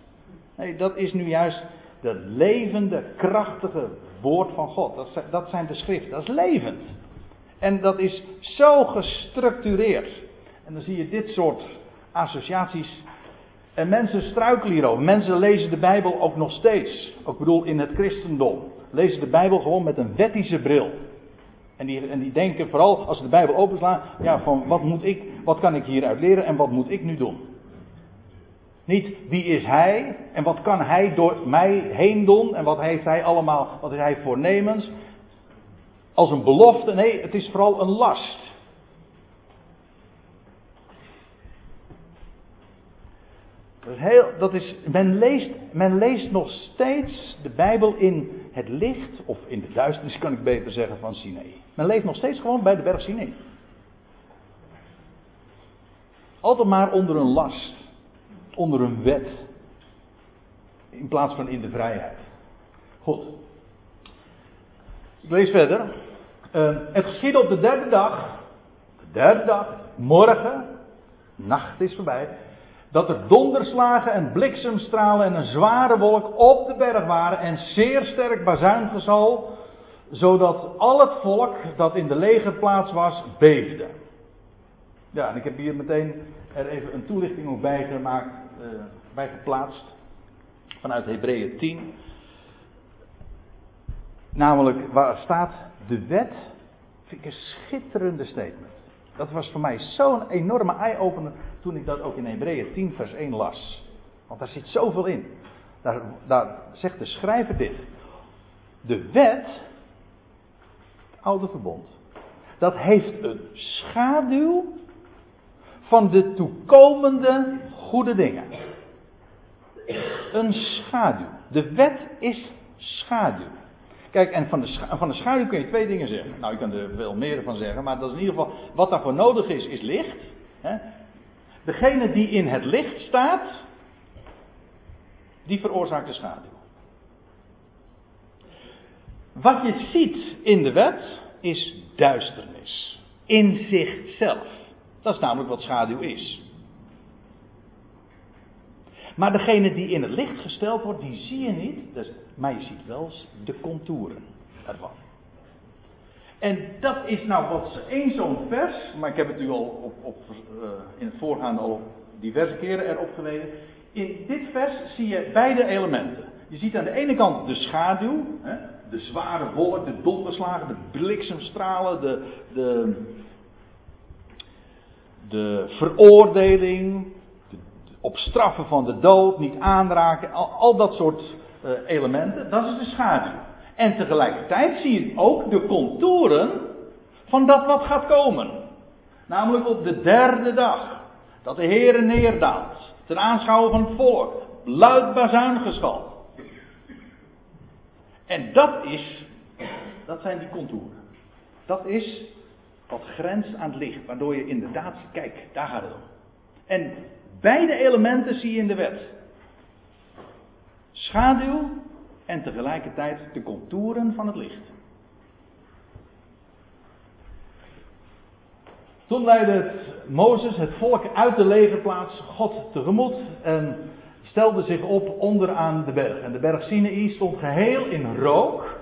Nee, dat is nu juist het levende, krachtige woord van God. Dat, dat zijn de schriften. Dat is levend. En dat is zo gestructureerd. En dan zie je dit soort associaties. En mensen struikelen hierover. Mensen lezen de Bijbel ook nog steeds. Ik bedoel, in het christendom. Lezen de Bijbel gewoon met een wettische bril. En die, en die denken vooral als ze de Bijbel openslaan. Ja, van wat moet ik, wat kan ik hieruit leren en wat moet ik nu doen? Niet wie is hij en wat kan hij door mij heen doen en wat heeft hij allemaal, wat is hij voornemens. Als een belofte, nee, het is vooral een last. Dat is heel, dat is, men, leest, men leest nog steeds de Bijbel in het licht, of in de duisternis kan ik beter zeggen, van Sinai. Men leeft nog steeds gewoon bij de berg Sinai. Altijd maar onder een last, onder een wet, in plaats van in de vrijheid. Goed. Ik lees verder. Uh, het geschiedde op de derde dag, de derde dag, morgen, nacht is voorbij, dat er donderslagen en bliksemstralen en een zware wolk op de berg waren en zeer sterk bazuingezal, zodat al het volk dat in de legerplaats was beefde. Ja, en ik heb hier meteen er even een toelichting op bijgemaakt, uh, bij geplaatst, vanuit Hebreeën 10. Namelijk, waar staat de wet, vind ik een schitterende statement. Dat was voor mij zo'n enorme eye-opener toen ik dat ook in Hebreeën 10 vers 1 las. Want daar zit zoveel in. Daar, daar zegt de schrijver dit. De wet, het oude verbond, dat heeft een schaduw van de toekomende goede dingen. Een schaduw. De wet is schaduw. Kijk, en van de, van de schaduw kun je twee dingen zeggen. Nou, je kan er veel meer van zeggen, maar dat is in ieder geval. Wat daarvoor nodig is, is licht. Hè? Degene die in het licht staat, die veroorzaakt de schaduw. Wat je ziet in de wet is duisternis. In zichzelf. Dat is namelijk wat schaduw is. Maar degene die in het licht gesteld wordt, die zie je niet. Dus, maar je ziet wel de contouren ervan. En dat is nou wat één zo'n vers, maar ik heb het u al op, op, uh, in het voorgaande al diverse keren erop gelezen. In dit vers zie je beide elementen. Je ziet aan de ene kant de schaduw, hè, de zware wolk, de donderslagen, de bliksemstralen, de, de, de veroordeling, op straffen van de dood, niet aanraken, al, dat soort uh, elementen, dat is de schaduw. En tegelijkertijd zie je ook de contouren van dat wat gaat komen. Namelijk op de derde dag, dat de Heer neerdaalt, ten aanschouwen van het volk, luid bazuingeschal. En dat is, dat zijn die contouren. Dat is wat grenst aan het licht, waardoor je inderdaad, kijk, daar gaat het om. En Beide elementen zie je in de wet. Schaduw en tegelijkertijd de contouren van het licht. Toen leidde Mozes het volk uit de legerplaats God tegemoet en stelde zich op onderaan de berg. En de berg Sinaï stond geheel in rook,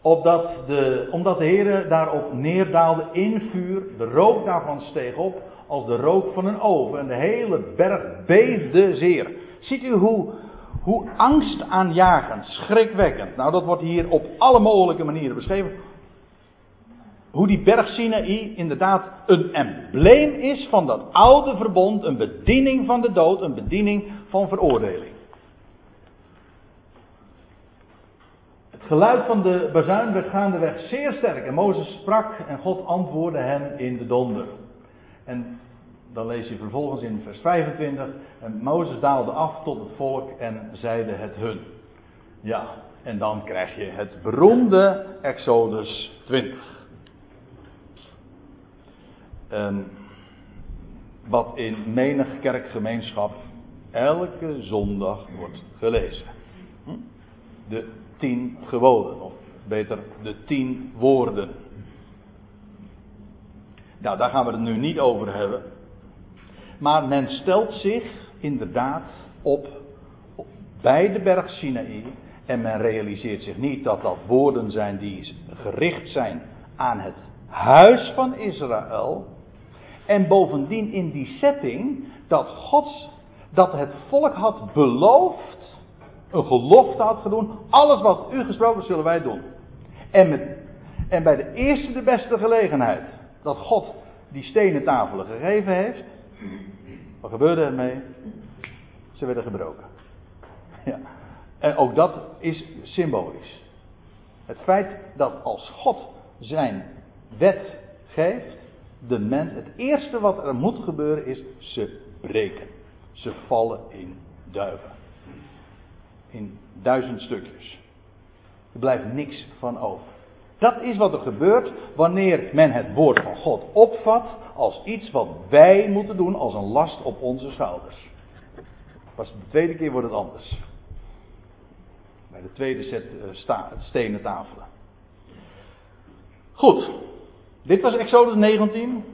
opdat de, omdat de Heer daarop neerdaalde in vuur. De rook daarvan steeg op als de rook van een oven en de hele berg beefde zeer. Ziet u hoe, hoe angstaanjagend, schrikwekkend. Nou, dat wordt hier op alle mogelijke manieren beschreven hoe die berg Sinaï inderdaad een embleem is van dat oude verbond, een bediening van de dood, een bediening van veroordeling. Het geluid van de bazuin werd gaandeweg zeer sterk en Mozes sprak en God antwoordde hem in de donder. En dan lees je vervolgens in vers 25, en Mozes daalde af tot het volk en zeide het hun. Ja, en dan krijg je het beroemde Exodus 20. Um, wat in menig kerkgemeenschap elke zondag wordt gelezen. Hm? De tien geboden, of beter de tien woorden. Nou, daar gaan we het nu niet over hebben. Maar men stelt zich inderdaad op bij de berg Sinaï. En men realiseert zich niet dat dat woorden zijn die gericht zijn aan het huis van Israël. En bovendien in die setting dat God, dat het volk had beloofd, een gelofte had gedaan, alles wat u gesproken zullen wij doen. En, en bij de eerste de beste gelegenheid dat God die stenen tafelen gegeven heeft, wat gebeurde er mee? Ze werden gebroken. Ja. En ook dat is symbolisch. Het feit dat als God zijn wet geeft, de mens, het eerste wat er moet gebeuren is, ze breken. Ze vallen in duiven. In duizend stukjes. Er blijft niks van over. Dat is wat er gebeurt wanneer men het woord van God opvat als iets wat wij moeten doen als een last op onze schouders. Pas de tweede keer wordt het anders. Bij de tweede set uh, stenen tafelen. Goed, dit was Exodus 19.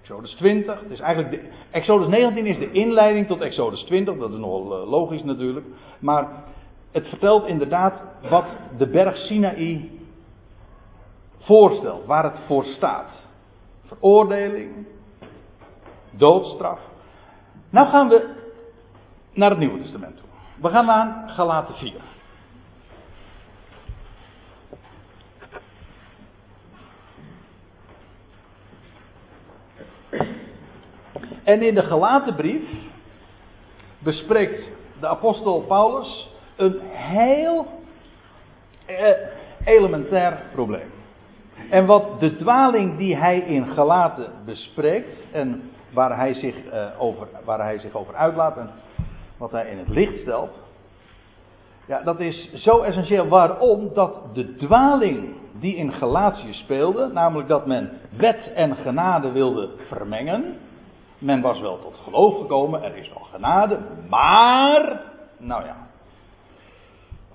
Exodus 20. Dus eigenlijk de, Exodus 19 is de inleiding tot Exodus 20. Dat is nogal uh, logisch natuurlijk. Maar het vertelt inderdaad wat de berg Sinaï voorstelt. Waar het voor staat. Veroordeling. Doodstraf. Nou gaan we naar het Nieuwe Testament toe. We gaan naar Galaten 4. En in de gelaten brief bespreekt de apostel Paulus een heel eh, elementair probleem. En wat de dwaling die hij in Galaten bespreekt en waar hij zich, uh, over, waar hij zich over uitlaat en wat hij in het licht stelt, ja, dat is zo essentieel. Waarom? Dat de dwaling die in Galatië speelde, namelijk dat men wet en genade wilde vermengen, men was wel tot geloof gekomen, er is wel genade, maar, nou ja.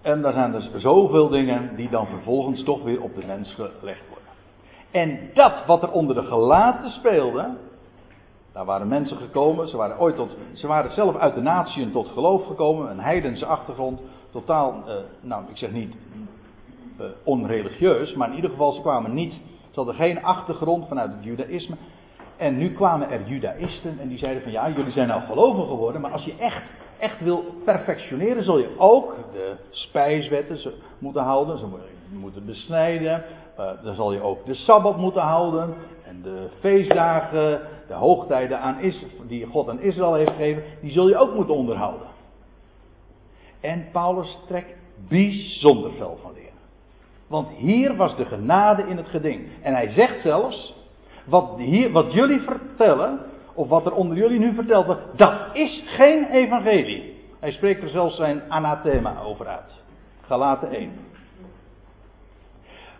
En daar zijn dus zoveel dingen die dan vervolgens toch weer op de mens gelegd worden. En dat wat er onder de gelaten speelde, daar waren mensen gekomen, ze waren ooit tot, ze waren zelf uit de natieën tot geloof gekomen, een heidense achtergrond, totaal, eh, nou ik zeg niet eh, onreligieus, maar in ieder geval ze kwamen niet, ze hadden geen achtergrond vanuit het judaïsme, en nu kwamen er judaïsten en die zeiden van ja, jullie zijn nou gelovig geworden, maar als je echt, echt wil perfectioneren, zul je ook de spijswetten moeten houden, ze moeten besnijden, uh, dan zal je ook de Sabbat moeten houden en de feestdagen, de hoogtijden aan Is, die God aan Israël heeft gegeven, die zul je ook moeten onderhouden. En Paulus trekt bijzonder veel van leer. Want hier was de genade in het geding. En hij zegt zelfs, wat, hier, wat jullie vertellen, of wat er onder jullie nu verteld wordt, dat is geen evangelie. Hij spreekt er zelfs zijn anathema over uit. Galaten 1.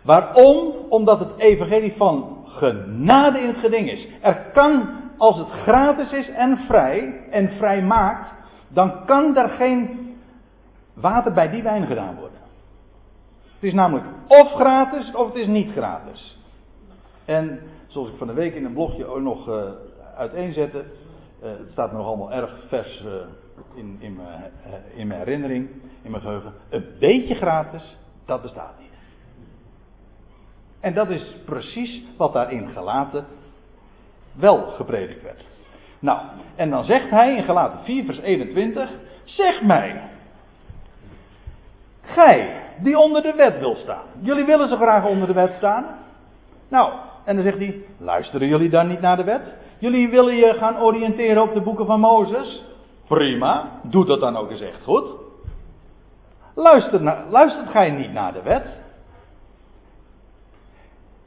Waarom? Omdat het evangelie van genade in het geding is. Er kan, als het gratis is en vrij, en vrij maakt, dan kan er geen water bij die wijn gedaan worden. Het is namelijk of gratis of het is niet gratis. En zoals ik van de week in een blogje ook nog uh, uiteenzette. Uh, het staat nog allemaal erg vers uh, in, in, mijn, in mijn herinnering, in mijn geheugen. Een beetje gratis, dat bestaat niet. En dat is precies wat daarin gelaten wel gepredikt werd. Nou, en dan zegt hij in Galaten 4 vers 21, zeg mij, gij die onder de wet wil staan. Jullie willen zo graag onder de wet staan. Nou, en dan zegt hij, luisteren jullie dan niet naar de wet? Jullie willen je gaan oriënteren op de boeken van Mozes? Prima, doe dat dan ook eens echt goed. Luister luistert gij niet naar de wet?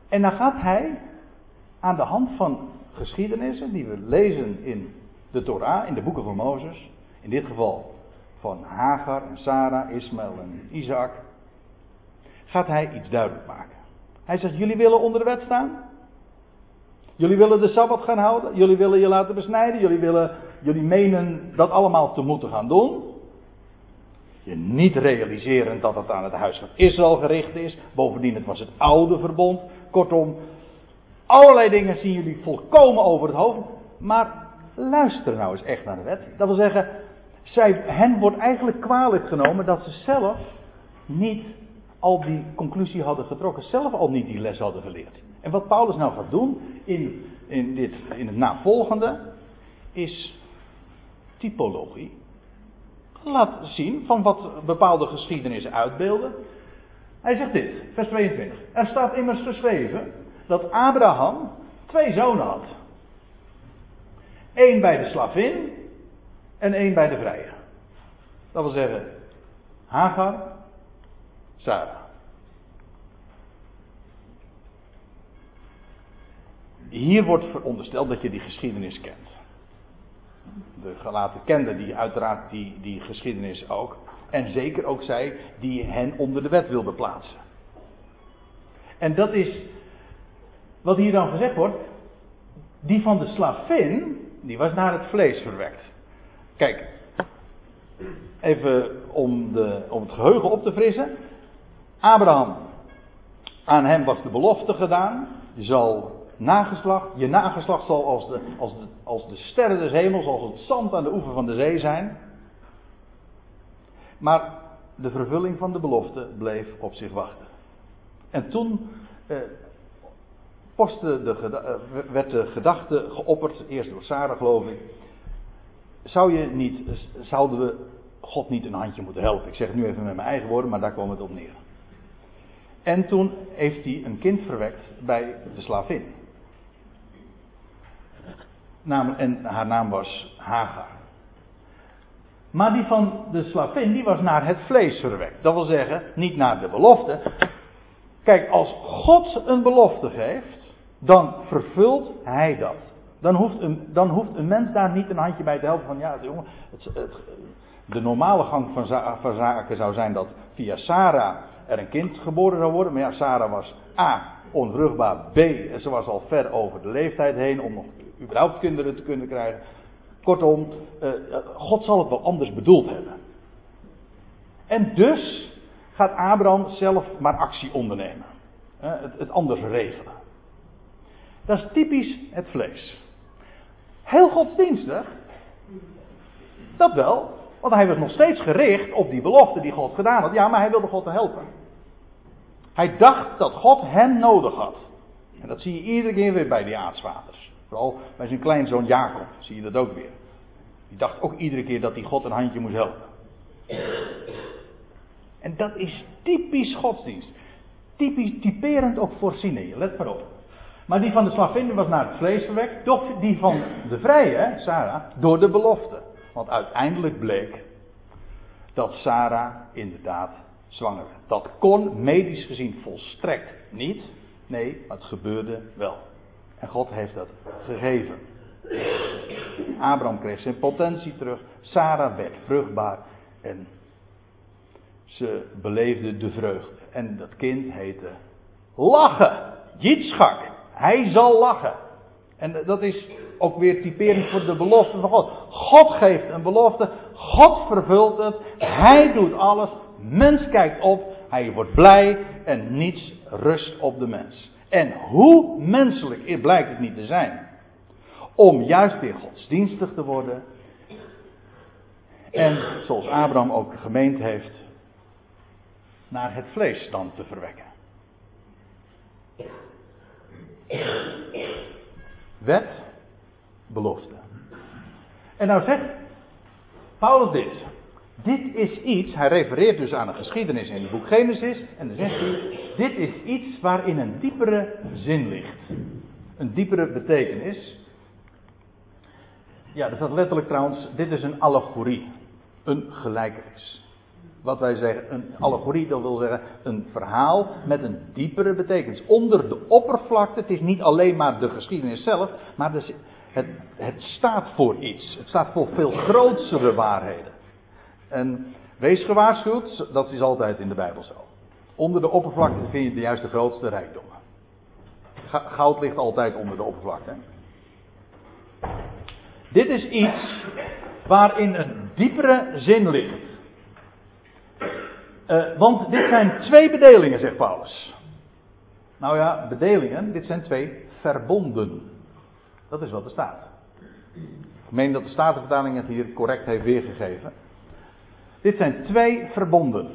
En dan gaat hij aan de hand van geschiedenissen die we lezen in de Torah, in de boeken van Mozes, in dit geval van Hagar en Sarah, Ismaël en Isaac, gaat hij iets duidelijk maken. Hij zegt: Jullie willen onder de wet staan? Jullie willen de sabbat gaan houden? Jullie willen je laten besnijden? Jullie, willen, jullie menen dat allemaal te moeten gaan doen? Je niet realiseren dat het aan het huis van Israël gericht is. Bovendien, het was het oude verbond. Kortom, allerlei dingen zien jullie volkomen over het hoofd. Maar luister nou eens echt naar de wet. Dat wil zeggen, zij, hen wordt eigenlijk kwalijk genomen dat ze zelf niet al die conclusie hadden getrokken, zelf al niet die les hadden geleerd. En wat Paulus nou gaat doen in, in, dit, in het navolgende, is typologie. Laat zien van wat bepaalde geschiedenissen uitbeelden. Hij zegt dit, vers 22. Er staat immers geschreven dat Abraham twee zonen had. Eén bij de slavin en één bij de vrije. Dat wil zeggen, Hagar, Sarah. Hier wordt verondersteld dat je die geschiedenis kent. De gelaten kenden die uiteraard die, die geschiedenis ook. En zeker ook zij die hen onder de wet wilden plaatsen. En dat is wat hier dan gezegd wordt. Die van de slavin, die was naar het vlees verwekt. Kijk, even om, de, om het geheugen op te frissen. Abraham, aan hem was de belofte gedaan. Je zal nageslacht, je nageslacht zal als de, als, de, als de sterren des hemels, als het zand aan de oever van de zee zijn. Maar de vervulling van de belofte bleef op zich wachten. En toen eh, de, eh, werd de gedachte geopperd, eerst door Sarah geloof ik. Zou je niet, zouden we God niet een handje moeten helpen? Ik zeg het nu even met mijn eigen woorden, maar daar kwam het op neer. En toen heeft hij een kind verwekt bij de slavin. En haar naam was Hagar. Maar die van de slavin, die was naar het vlees verwekt. Dat wil zeggen, niet naar de belofte. Kijk, als God een belofte geeft, dan vervult hij dat. Dan hoeft, een, dan hoeft een mens daar niet een handje bij te helpen van, ja, jongen, het, de normale gang van, van zaken zou zijn dat via Sarah er een kind geboren zou worden. Maar ja, Sarah was A, onvruchtbaar. B, ze was al ver over de leeftijd heen om nog überhaupt kinderen te kunnen krijgen. Kortom, eh, God zal het wel anders bedoeld hebben. En dus gaat Abraham zelf maar actie ondernemen. het, het anders regelen. Dat is typisch het vlees. Heel godsdienstig. Dat wel. Want hij was nog steeds gericht op die belofte die God gedaan had. Ja, maar hij wilde God helpen. Hij dacht dat God hem nodig had. En dat zie je iedere keer weer bij die aartsvaders. Vooral bij zijn kleinzoon Jacob zie je dat ook weer. Die dacht ook iedere keer dat hij God een handje moest helpen. En dat is typisch godsdienst. Typisch, typerend ook voor let maar op. Maar die van de slavin was naar het vlees verwekt, doch die van de vrije, Sarah, door de belofte. Want uiteindelijk bleek dat Sarah inderdaad zwanger werd. Dat kon medisch gezien volstrekt niet. Nee, het gebeurde wel. En God heeft dat gegeven. Abraham kreeg zijn potentie terug. Sarah werd vruchtbaar. En ze beleefde de vreugde. En dat kind heette Lachen. Jitschak. Hij zal lachen. En dat is ook weer typerend voor de belofte van God. God geeft een belofte, God vervult het, Hij doet alles, mens kijkt op, hij wordt blij en niets rust op de mens. En hoe menselijk blijkt het niet te zijn om juist weer godsdienstig te worden. En zoals Abraham ook gemeend heeft, naar het vlees dan te verwekken. Wet, belofte. En nou zegt Paulus dit. Dit is iets, hij refereert dus aan een geschiedenis in het boek Genesis. En dan zegt hij, dit is iets waarin een diepere zin ligt. Een diepere betekenis. Ja, dat staat letterlijk trouwens, dit is een allegorie. Een gelijkenis. Wat wij zeggen, een allegorie, dat wil zeggen een verhaal met een diepere betekenis. Onder de oppervlakte, het is niet alleen maar de geschiedenis zelf, maar het, het staat voor iets. Het staat voor veel grotere waarheden. En wees gewaarschuwd, dat is altijd in de Bijbel zo. Onder de oppervlakte vind je de juiste grootste rijkdommen. Goud ligt altijd onder de oppervlakte. Dit is iets waarin een diepere zin ligt. Uh, want dit zijn twee bedelingen, zegt Paulus. Nou ja, bedelingen, dit zijn twee verbonden. Dat is wat er staat. Ik meen dat de Statenvertaling het hier correct heeft weergegeven. Dit zijn twee verbonden.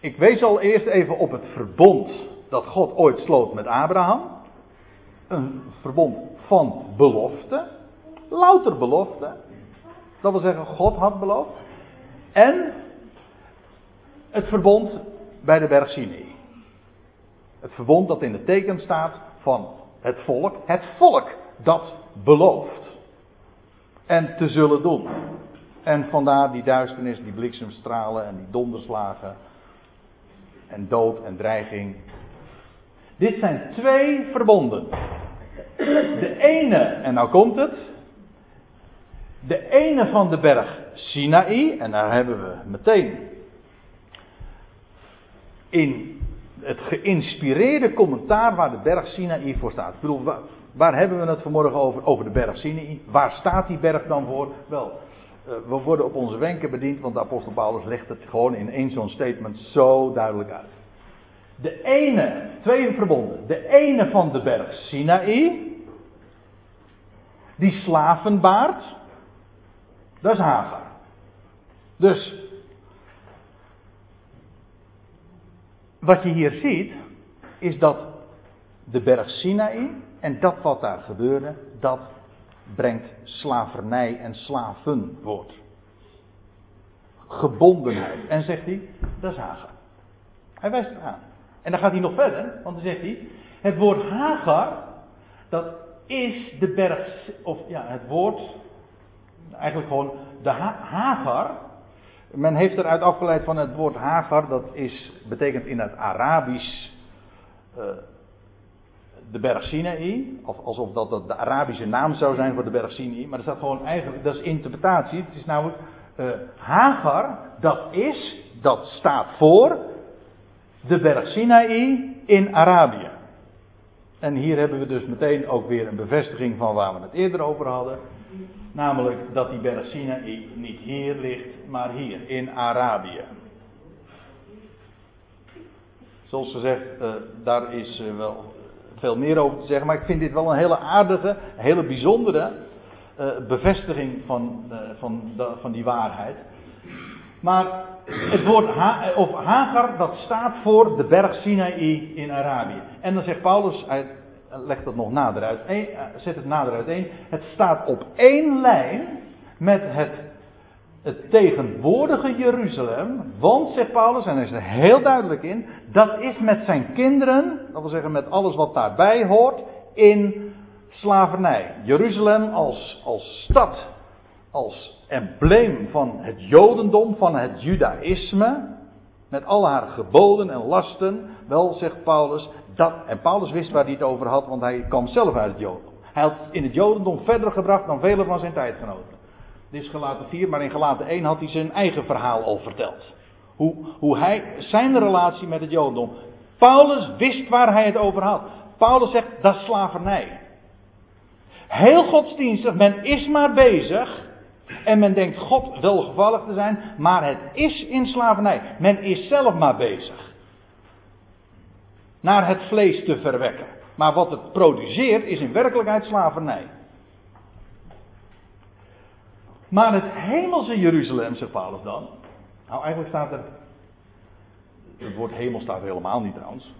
Ik wees al eerst even op het verbond dat God ooit sloot met Abraham. Een verbond van belofte. Louter belofte. Dat wil zeggen, God had beloofd. En het verbond bij de berg Sinai. Het verbond dat in het teken staat van het volk. Het volk dat belooft. En te zullen doen. En vandaar die duisternis, die bliksemstralen en die donderslagen. En dood en dreiging. Dit zijn twee verbonden. De ene, en nou komt het. De ene van de berg Sinaï, en daar hebben we meteen in het geïnspireerde commentaar waar de berg Sinaï voor staat. Ik bedoel, waar, waar hebben we het vanmorgen over? Over de berg Sinaï. Waar staat die berg dan voor? Wel, we worden op onze wenken bediend, want de apostel Paulus legt het gewoon in één zo'n statement zo duidelijk uit. De ene, twee verbonden, de ene van de berg Sinaï, die slaven baart, dat is Hagar. Dus, wat je hier ziet, is dat de berg Sinaï en dat wat daar gebeurde, dat brengt slavernij en slavenwoord. Gebondenheid. En zegt hij, dat is Hagar. Hij wijst het aan. En dan gaat hij nog verder, want dan zegt hij, het woord Hagar, dat is de berg, of ja, het woord, eigenlijk gewoon de Hagar. Men heeft eruit afgeleid van het woord Hagar, dat is, betekent in het Arabisch uh, de berg Sinaï, of alsof dat de Arabische naam zou zijn voor de berg Sinaï, maar dat staat gewoon eigenlijk, dat is interpretatie. Het is namelijk uh, Hagar, dat is, dat staat voor de berg Sinaï in Arabië. En hier hebben we dus meteen ook weer een bevestiging van waar we het eerder over hadden. Namelijk dat die berg Sinaï niet hier ligt, maar hier in Arabië. Zoals gezegd, uh, daar is uh, wel veel meer over te zeggen. Maar ik vind dit wel een hele aardige, hele bijzondere uh, bevestiging van, uh, van, van die waarheid. Maar het woord ha of Hagar, dat staat voor de berg Sinaï in Arabië. En dan zegt Paulus, hij legt dat nog nader uit, eh, zet het nader uiteen. Het staat op één lijn met het het tegenwoordige Jeruzalem. Want, zegt Paulus, en hij is er heel duidelijk in, dat is met zijn kinderen, dat wil zeggen met alles wat daarbij hoort, in slavernij. Jeruzalem als, als stad, als embleem van het Jodendom, van het Judaïsme, met al haar geboden en lasten. Wel, zegt Paulus, dat, en Paulus wist waar hij het over had, want hij kwam zelf uit het Jodendom. Hij had in het Jodendom verder gebracht dan vele van zijn tijdgenoten. Dit is gelaten 4, maar in gelaten 1 had hij zijn eigen verhaal al verteld. Hoe, hoe hij, zijn relatie met het Jodendom. Paulus wist waar hij het over had. Paulus zegt, dat is slavernij. Heel godsdienstig, men is maar bezig. En men denkt God welgevallig te zijn, maar het is in slavernij. Men is zelf maar bezig. naar het vlees te verwekken. Maar wat het produceert is in werkelijkheid slavernij. Maar het hemelse Jeruzalem, zegt Paulus dan. Nou, eigenlijk staat er. Het woord hemel staat helemaal niet trouwens.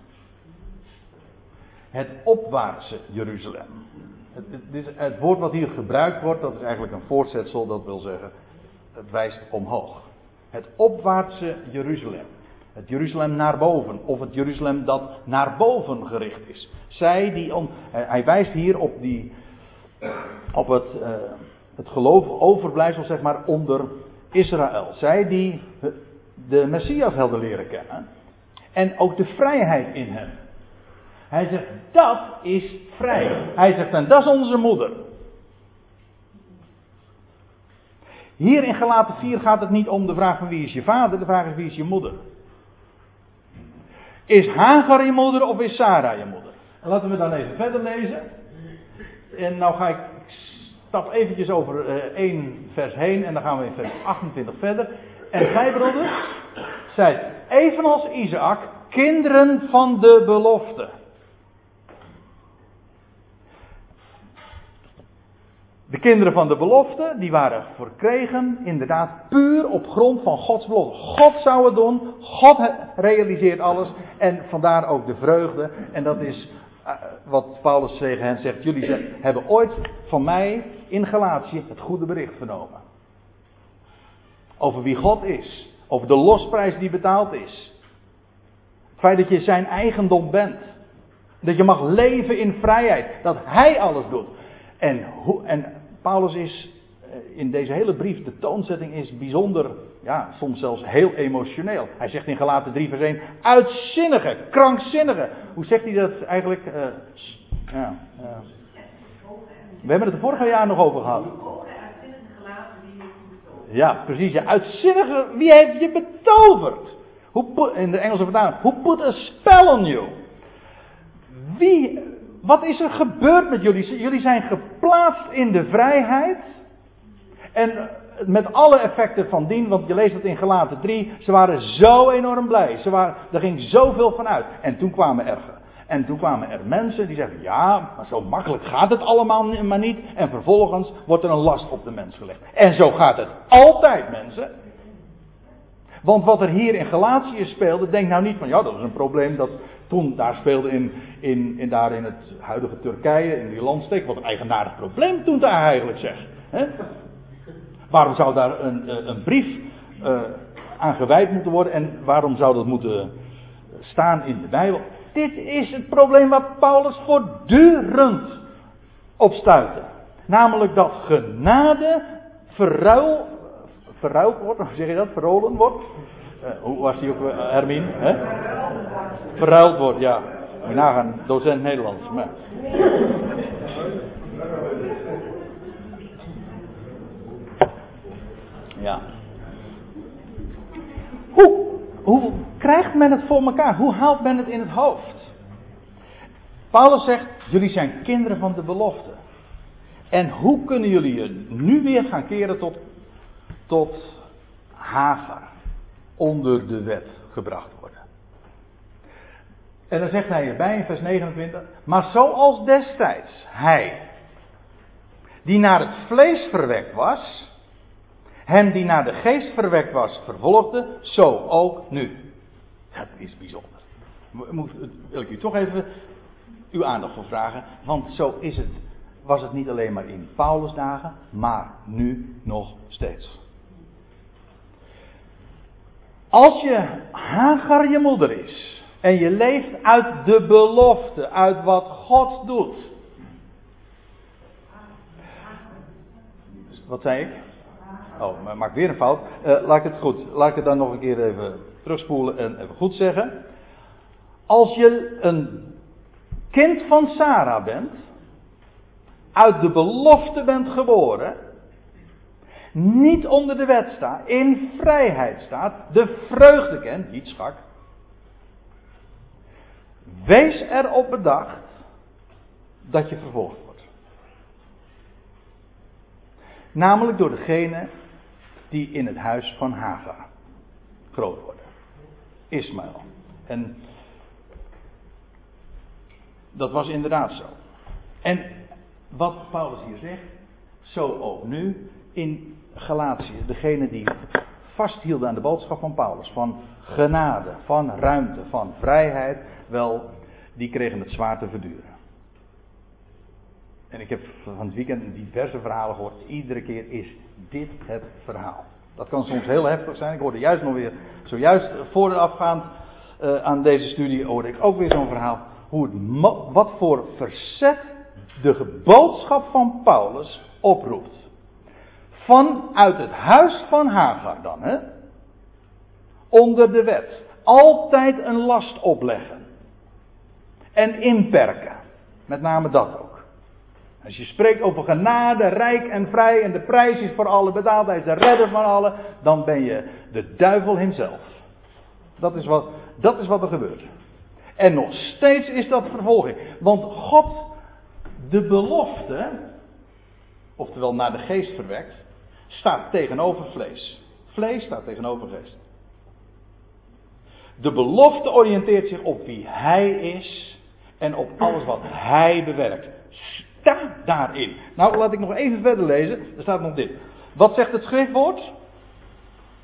Het opwaartse Jeruzalem. Het, het, woord wat hier gebruikt wordt, dat is eigenlijk een voortzetsel, dat wil zeggen, het wijst omhoog. Het opwaartse Jeruzalem. Het Jeruzalem naar boven, of het Jeruzalem dat naar boven gericht is. Zij die om, hij wijst hier op, die, op het, uh, het geloof overblijfsel, zeg maar, onder Israël. Zij die de Messias hadden leren kennen. En ook de vrijheid in hem. Hij zegt, dat is vrij. Hij zegt, en dat is onze moeder. Hier in Galaten 4 gaat het niet om de vraag van wie is je vader, de vraag is wie is je moeder. Is Hagar je moeder of is Sarah je moeder? En laten we dan even verder lezen. En nou ga ik stap eventjes over uh, één vers heen en dan gaan we in vers 28 verder. En gij broeders, zijt evenals Isaac kinderen van de belofte. De kinderen van de belofte, die waren verkregen inderdaad puur op grond van Gods belofte. God zou het doen, God realiseert alles en vandaar ook de vreugde. En dat is wat Paulus tegen hen zegt. Jullie hebben ooit van mij in Galatië het goede bericht vernomen. Over wie God is, over de losprijs die betaald is. Het feit dat je zijn eigendom bent. Dat je mag leven in vrijheid. Dat hij alles doet. En, hoe, en Paulus is eh, in deze hele brief, de toonzetting is bijzonder, ja, soms zelfs heel emotioneel. Hij zegt in Galaten 3 vers 1, uitzinnige, krankzinnige. Hoe zegt hij dat eigenlijk? Uh, ja, uh, we hebben het er vorig jaar nog over gehad. Ja, precies. Uitzinnige, wie heeft je betoverd? Hoe in de Engelse vertaling, who put a spell on you? Wie wat is er gebeurd met jullie? Jullie zijn geplaatst in de vrijheid. En met alle effecten van dien, want je leest het in Gelaten 3. Ze waren zo enorm blij. Ze waren, er ging zoveel van uit. En toen kwamen er, en toen kwamen er mensen die zeggen: Ja, maar zo makkelijk gaat het allemaal maar niet. En vervolgens wordt er een last op de mens gelegd. En zo gaat het altijd, mensen. Want wat er hier in Galatië speelde, denk nou niet van ja, dat is een probleem dat toen daar speelde in, in, in, daar in het huidige Turkije, in die landsteek. Wat een eigenaardig probleem toen daar eigenlijk zeg. Waarom zou daar een, eh, een brief uh, aan gewijd moeten worden en waarom zou dat moeten staan in de Bijbel? Dit is het probleem waar Paulus voortdurend op stuitte. Namelijk dat genade verruil, verruild wordt, hoe zeg je dat? Verrolen wordt. Uh, hoe was die ook, uh, Hermine? Hè? Verruild wordt, ja. Moet je nagaan, docent Nederlands. Maar. Ja. Hoe, hoe krijgt men het voor elkaar? Hoe haalt men het in het hoofd? Paulus zegt: Jullie zijn kinderen van de belofte. En hoe kunnen jullie je nu weer gaan keren tot, tot Hagar? Onder de wet gebracht worden. En dan zegt hij erbij in vers 29. Maar zoals destijds hij, die naar het vlees verwekt was, hem die naar de geest verwekt was, vervolgde, zo ook nu. Dat is bijzonder. Moet, wil ik u toch even uw aandacht voor vragen. Want zo is het, was het niet alleen maar in Paulus dagen, maar nu nog steeds. Als je Hagar je moeder is, en je leeft uit de belofte, uit wat God doet. Wat zei ik? Oh, maar maak weer een fout. Uh, laat ik het goed. Laat ik het dan nog een keer even terugspoelen en even goed zeggen. Als je een kind van Sarah bent, uit de belofte bent geboren, niet onder de wet staat, in vrijheid staat, de vreugde kent, niet schak, Wees erop bedacht dat je vervolgd wordt. Namelijk door degene die in het huis van Hagar groot worden. Ismaël. En Dat was inderdaad zo. En wat Paulus hier zegt, zo ook nu in Galatië. Degene die vasthielden aan de boodschap van Paulus, van genade, van ruimte, van vrijheid, wel, die kregen het zwaar te verduren. En ik heb van het weekend diverse verhalen gehoord. Iedere keer is dit het verhaal. Dat kan soms heel heftig zijn. Ik hoorde juist nog weer, zojuist voorafgaand uh, aan deze studie, hoorde ik ook weer zo'n verhaal. Hoe het, wat voor verzet de boodschap van Paulus oproept. Vanuit het huis van Hagar dan, hè? Onder de wet. Altijd een last opleggen. En inperken. Met name dat ook. Als je spreekt over genade, rijk en vrij en de prijs is voor alle betaald, hij is de redder van allen, dan ben je de duivel hemzelf. Dat is wat, dat is wat er gebeurt. En nog steeds is dat vervolging. Want God, de belofte, oftewel naar de geest verwekt, staat tegenover vlees. Vlees staat tegenover geest. De belofte oriënteert zich op wie hij is en op alles wat hij bewerkt. Daarin. Nou, laat ik nog even verder lezen. Er staat nog dit. Wat zegt het schriftwoord?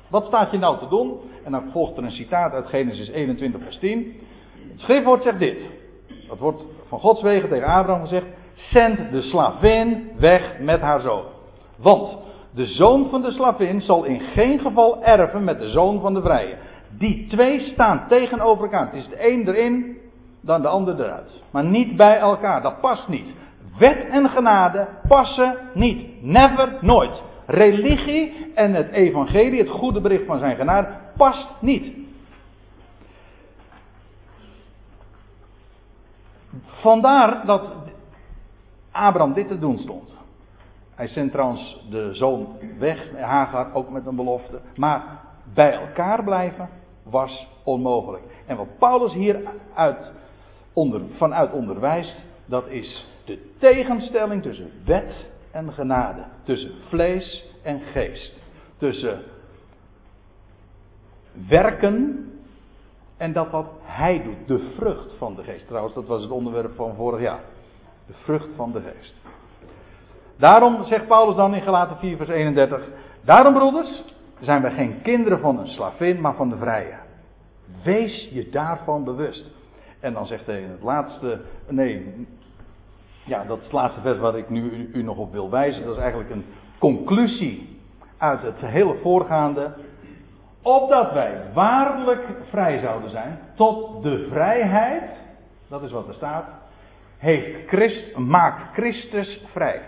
Wat staat je nou te doen? En dan volgt er een citaat uit Genesis 21, vers 10. Het schriftwoord zegt dit. Dat wordt van Gods wegen tegen Abraham gezegd. Zend de slavin weg met haar zoon. Want de zoon van de slavin zal in geen geval erven met de zoon van de vrije. Die twee staan tegenover elkaar. Het is de een erin, dan de ander eruit. Maar niet bij elkaar. Dat past niet. Wet en genade passen niet. Never, nooit. Religie en het evangelie, het goede bericht van zijn genade, past niet. Vandaar dat Abraham dit te doen stond. Hij zendt trouwens de zoon weg, Hagar, ook met een belofte. Maar bij elkaar blijven was onmogelijk. En wat Paulus hier uit, onder, vanuit onderwijst, dat is de tegenstelling tussen wet en genade. Tussen vlees en geest. Tussen werken en dat wat hij doet. De vrucht van de geest. Trouwens, dat was het onderwerp van vorig jaar. De vrucht van de geest. Daarom zegt Paulus dan in Galaten 4 vers 31. Daarom broeders, zijn wij geen kinderen van een slavin, maar van de vrije. Wees je daarvan bewust. En dan zegt hij in het laatste, nee, ja, dat is het laatste vers waar ik nu u, nog op wil wijzen. Dat is eigenlijk een conclusie uit het hele voorgaande. Opdat wij waarlijk vrij zouden zijn tot de vrijheid, dat is wat er staat, heeft Christ, maakt Christus vrij.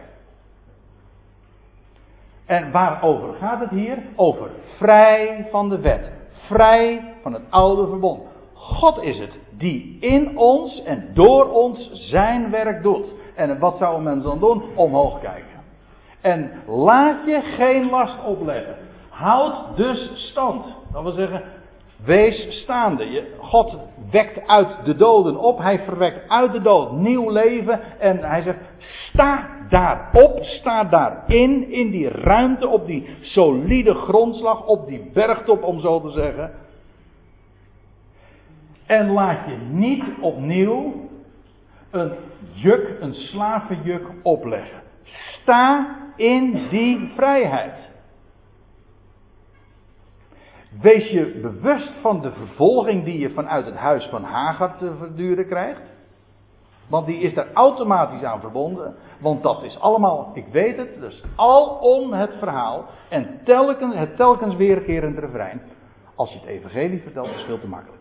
En waarover gaat het hier? Over vrij van de wet. Vrij van het oude verbond. God is het die in ons en door ons zijn werk doet. En wat zou een mens dan doen? Omhoog kijken. En laat je geen last opleggen. Houd dus stand. Dat wil zeggen, wees staande. God wekt uit de doden op. Hij verwekt uit de dood nieuw leven. En hij zegt, sta daarop, sta daarin, in die ruimte, op die solide grondslag, op die bergtop om zo te zeggen. En laat je niet opnieuw een juk, een slavenjuk opleggen. Sta in die vrijheid. Wees je bewust van de vervolging die je vanuit het huis van Hagar te verduren krijgt. Want die is daar automatisch aan verbonden. Want dat is allemaal, ik weet het, dus alom het verhaal. En telkens, het telkens weerkerend refrein. Als je het evangelie vertelt, is veel te makkelijk.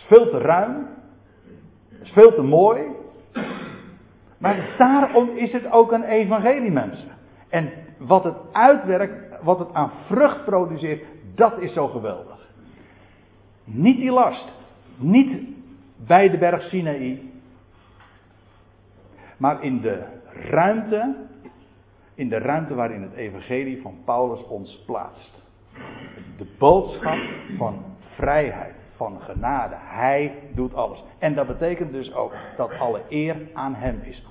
Is veel te ruim. Is veel te mooi. Maar daarom is het ook een evangelie, mensen. En wat het uitwerkt, wat het aan vrucht produceert, dat is zo geweldig. Niet die last. Niet bij de berg Sinaï. Maar in de ruimte, in de ruimte waarin het evangelie van Paulus ons plaatst. De boodschap van vrijheid van genade. Hij doet alles. En dat betekent dus ook dat alle eer aan Hem is.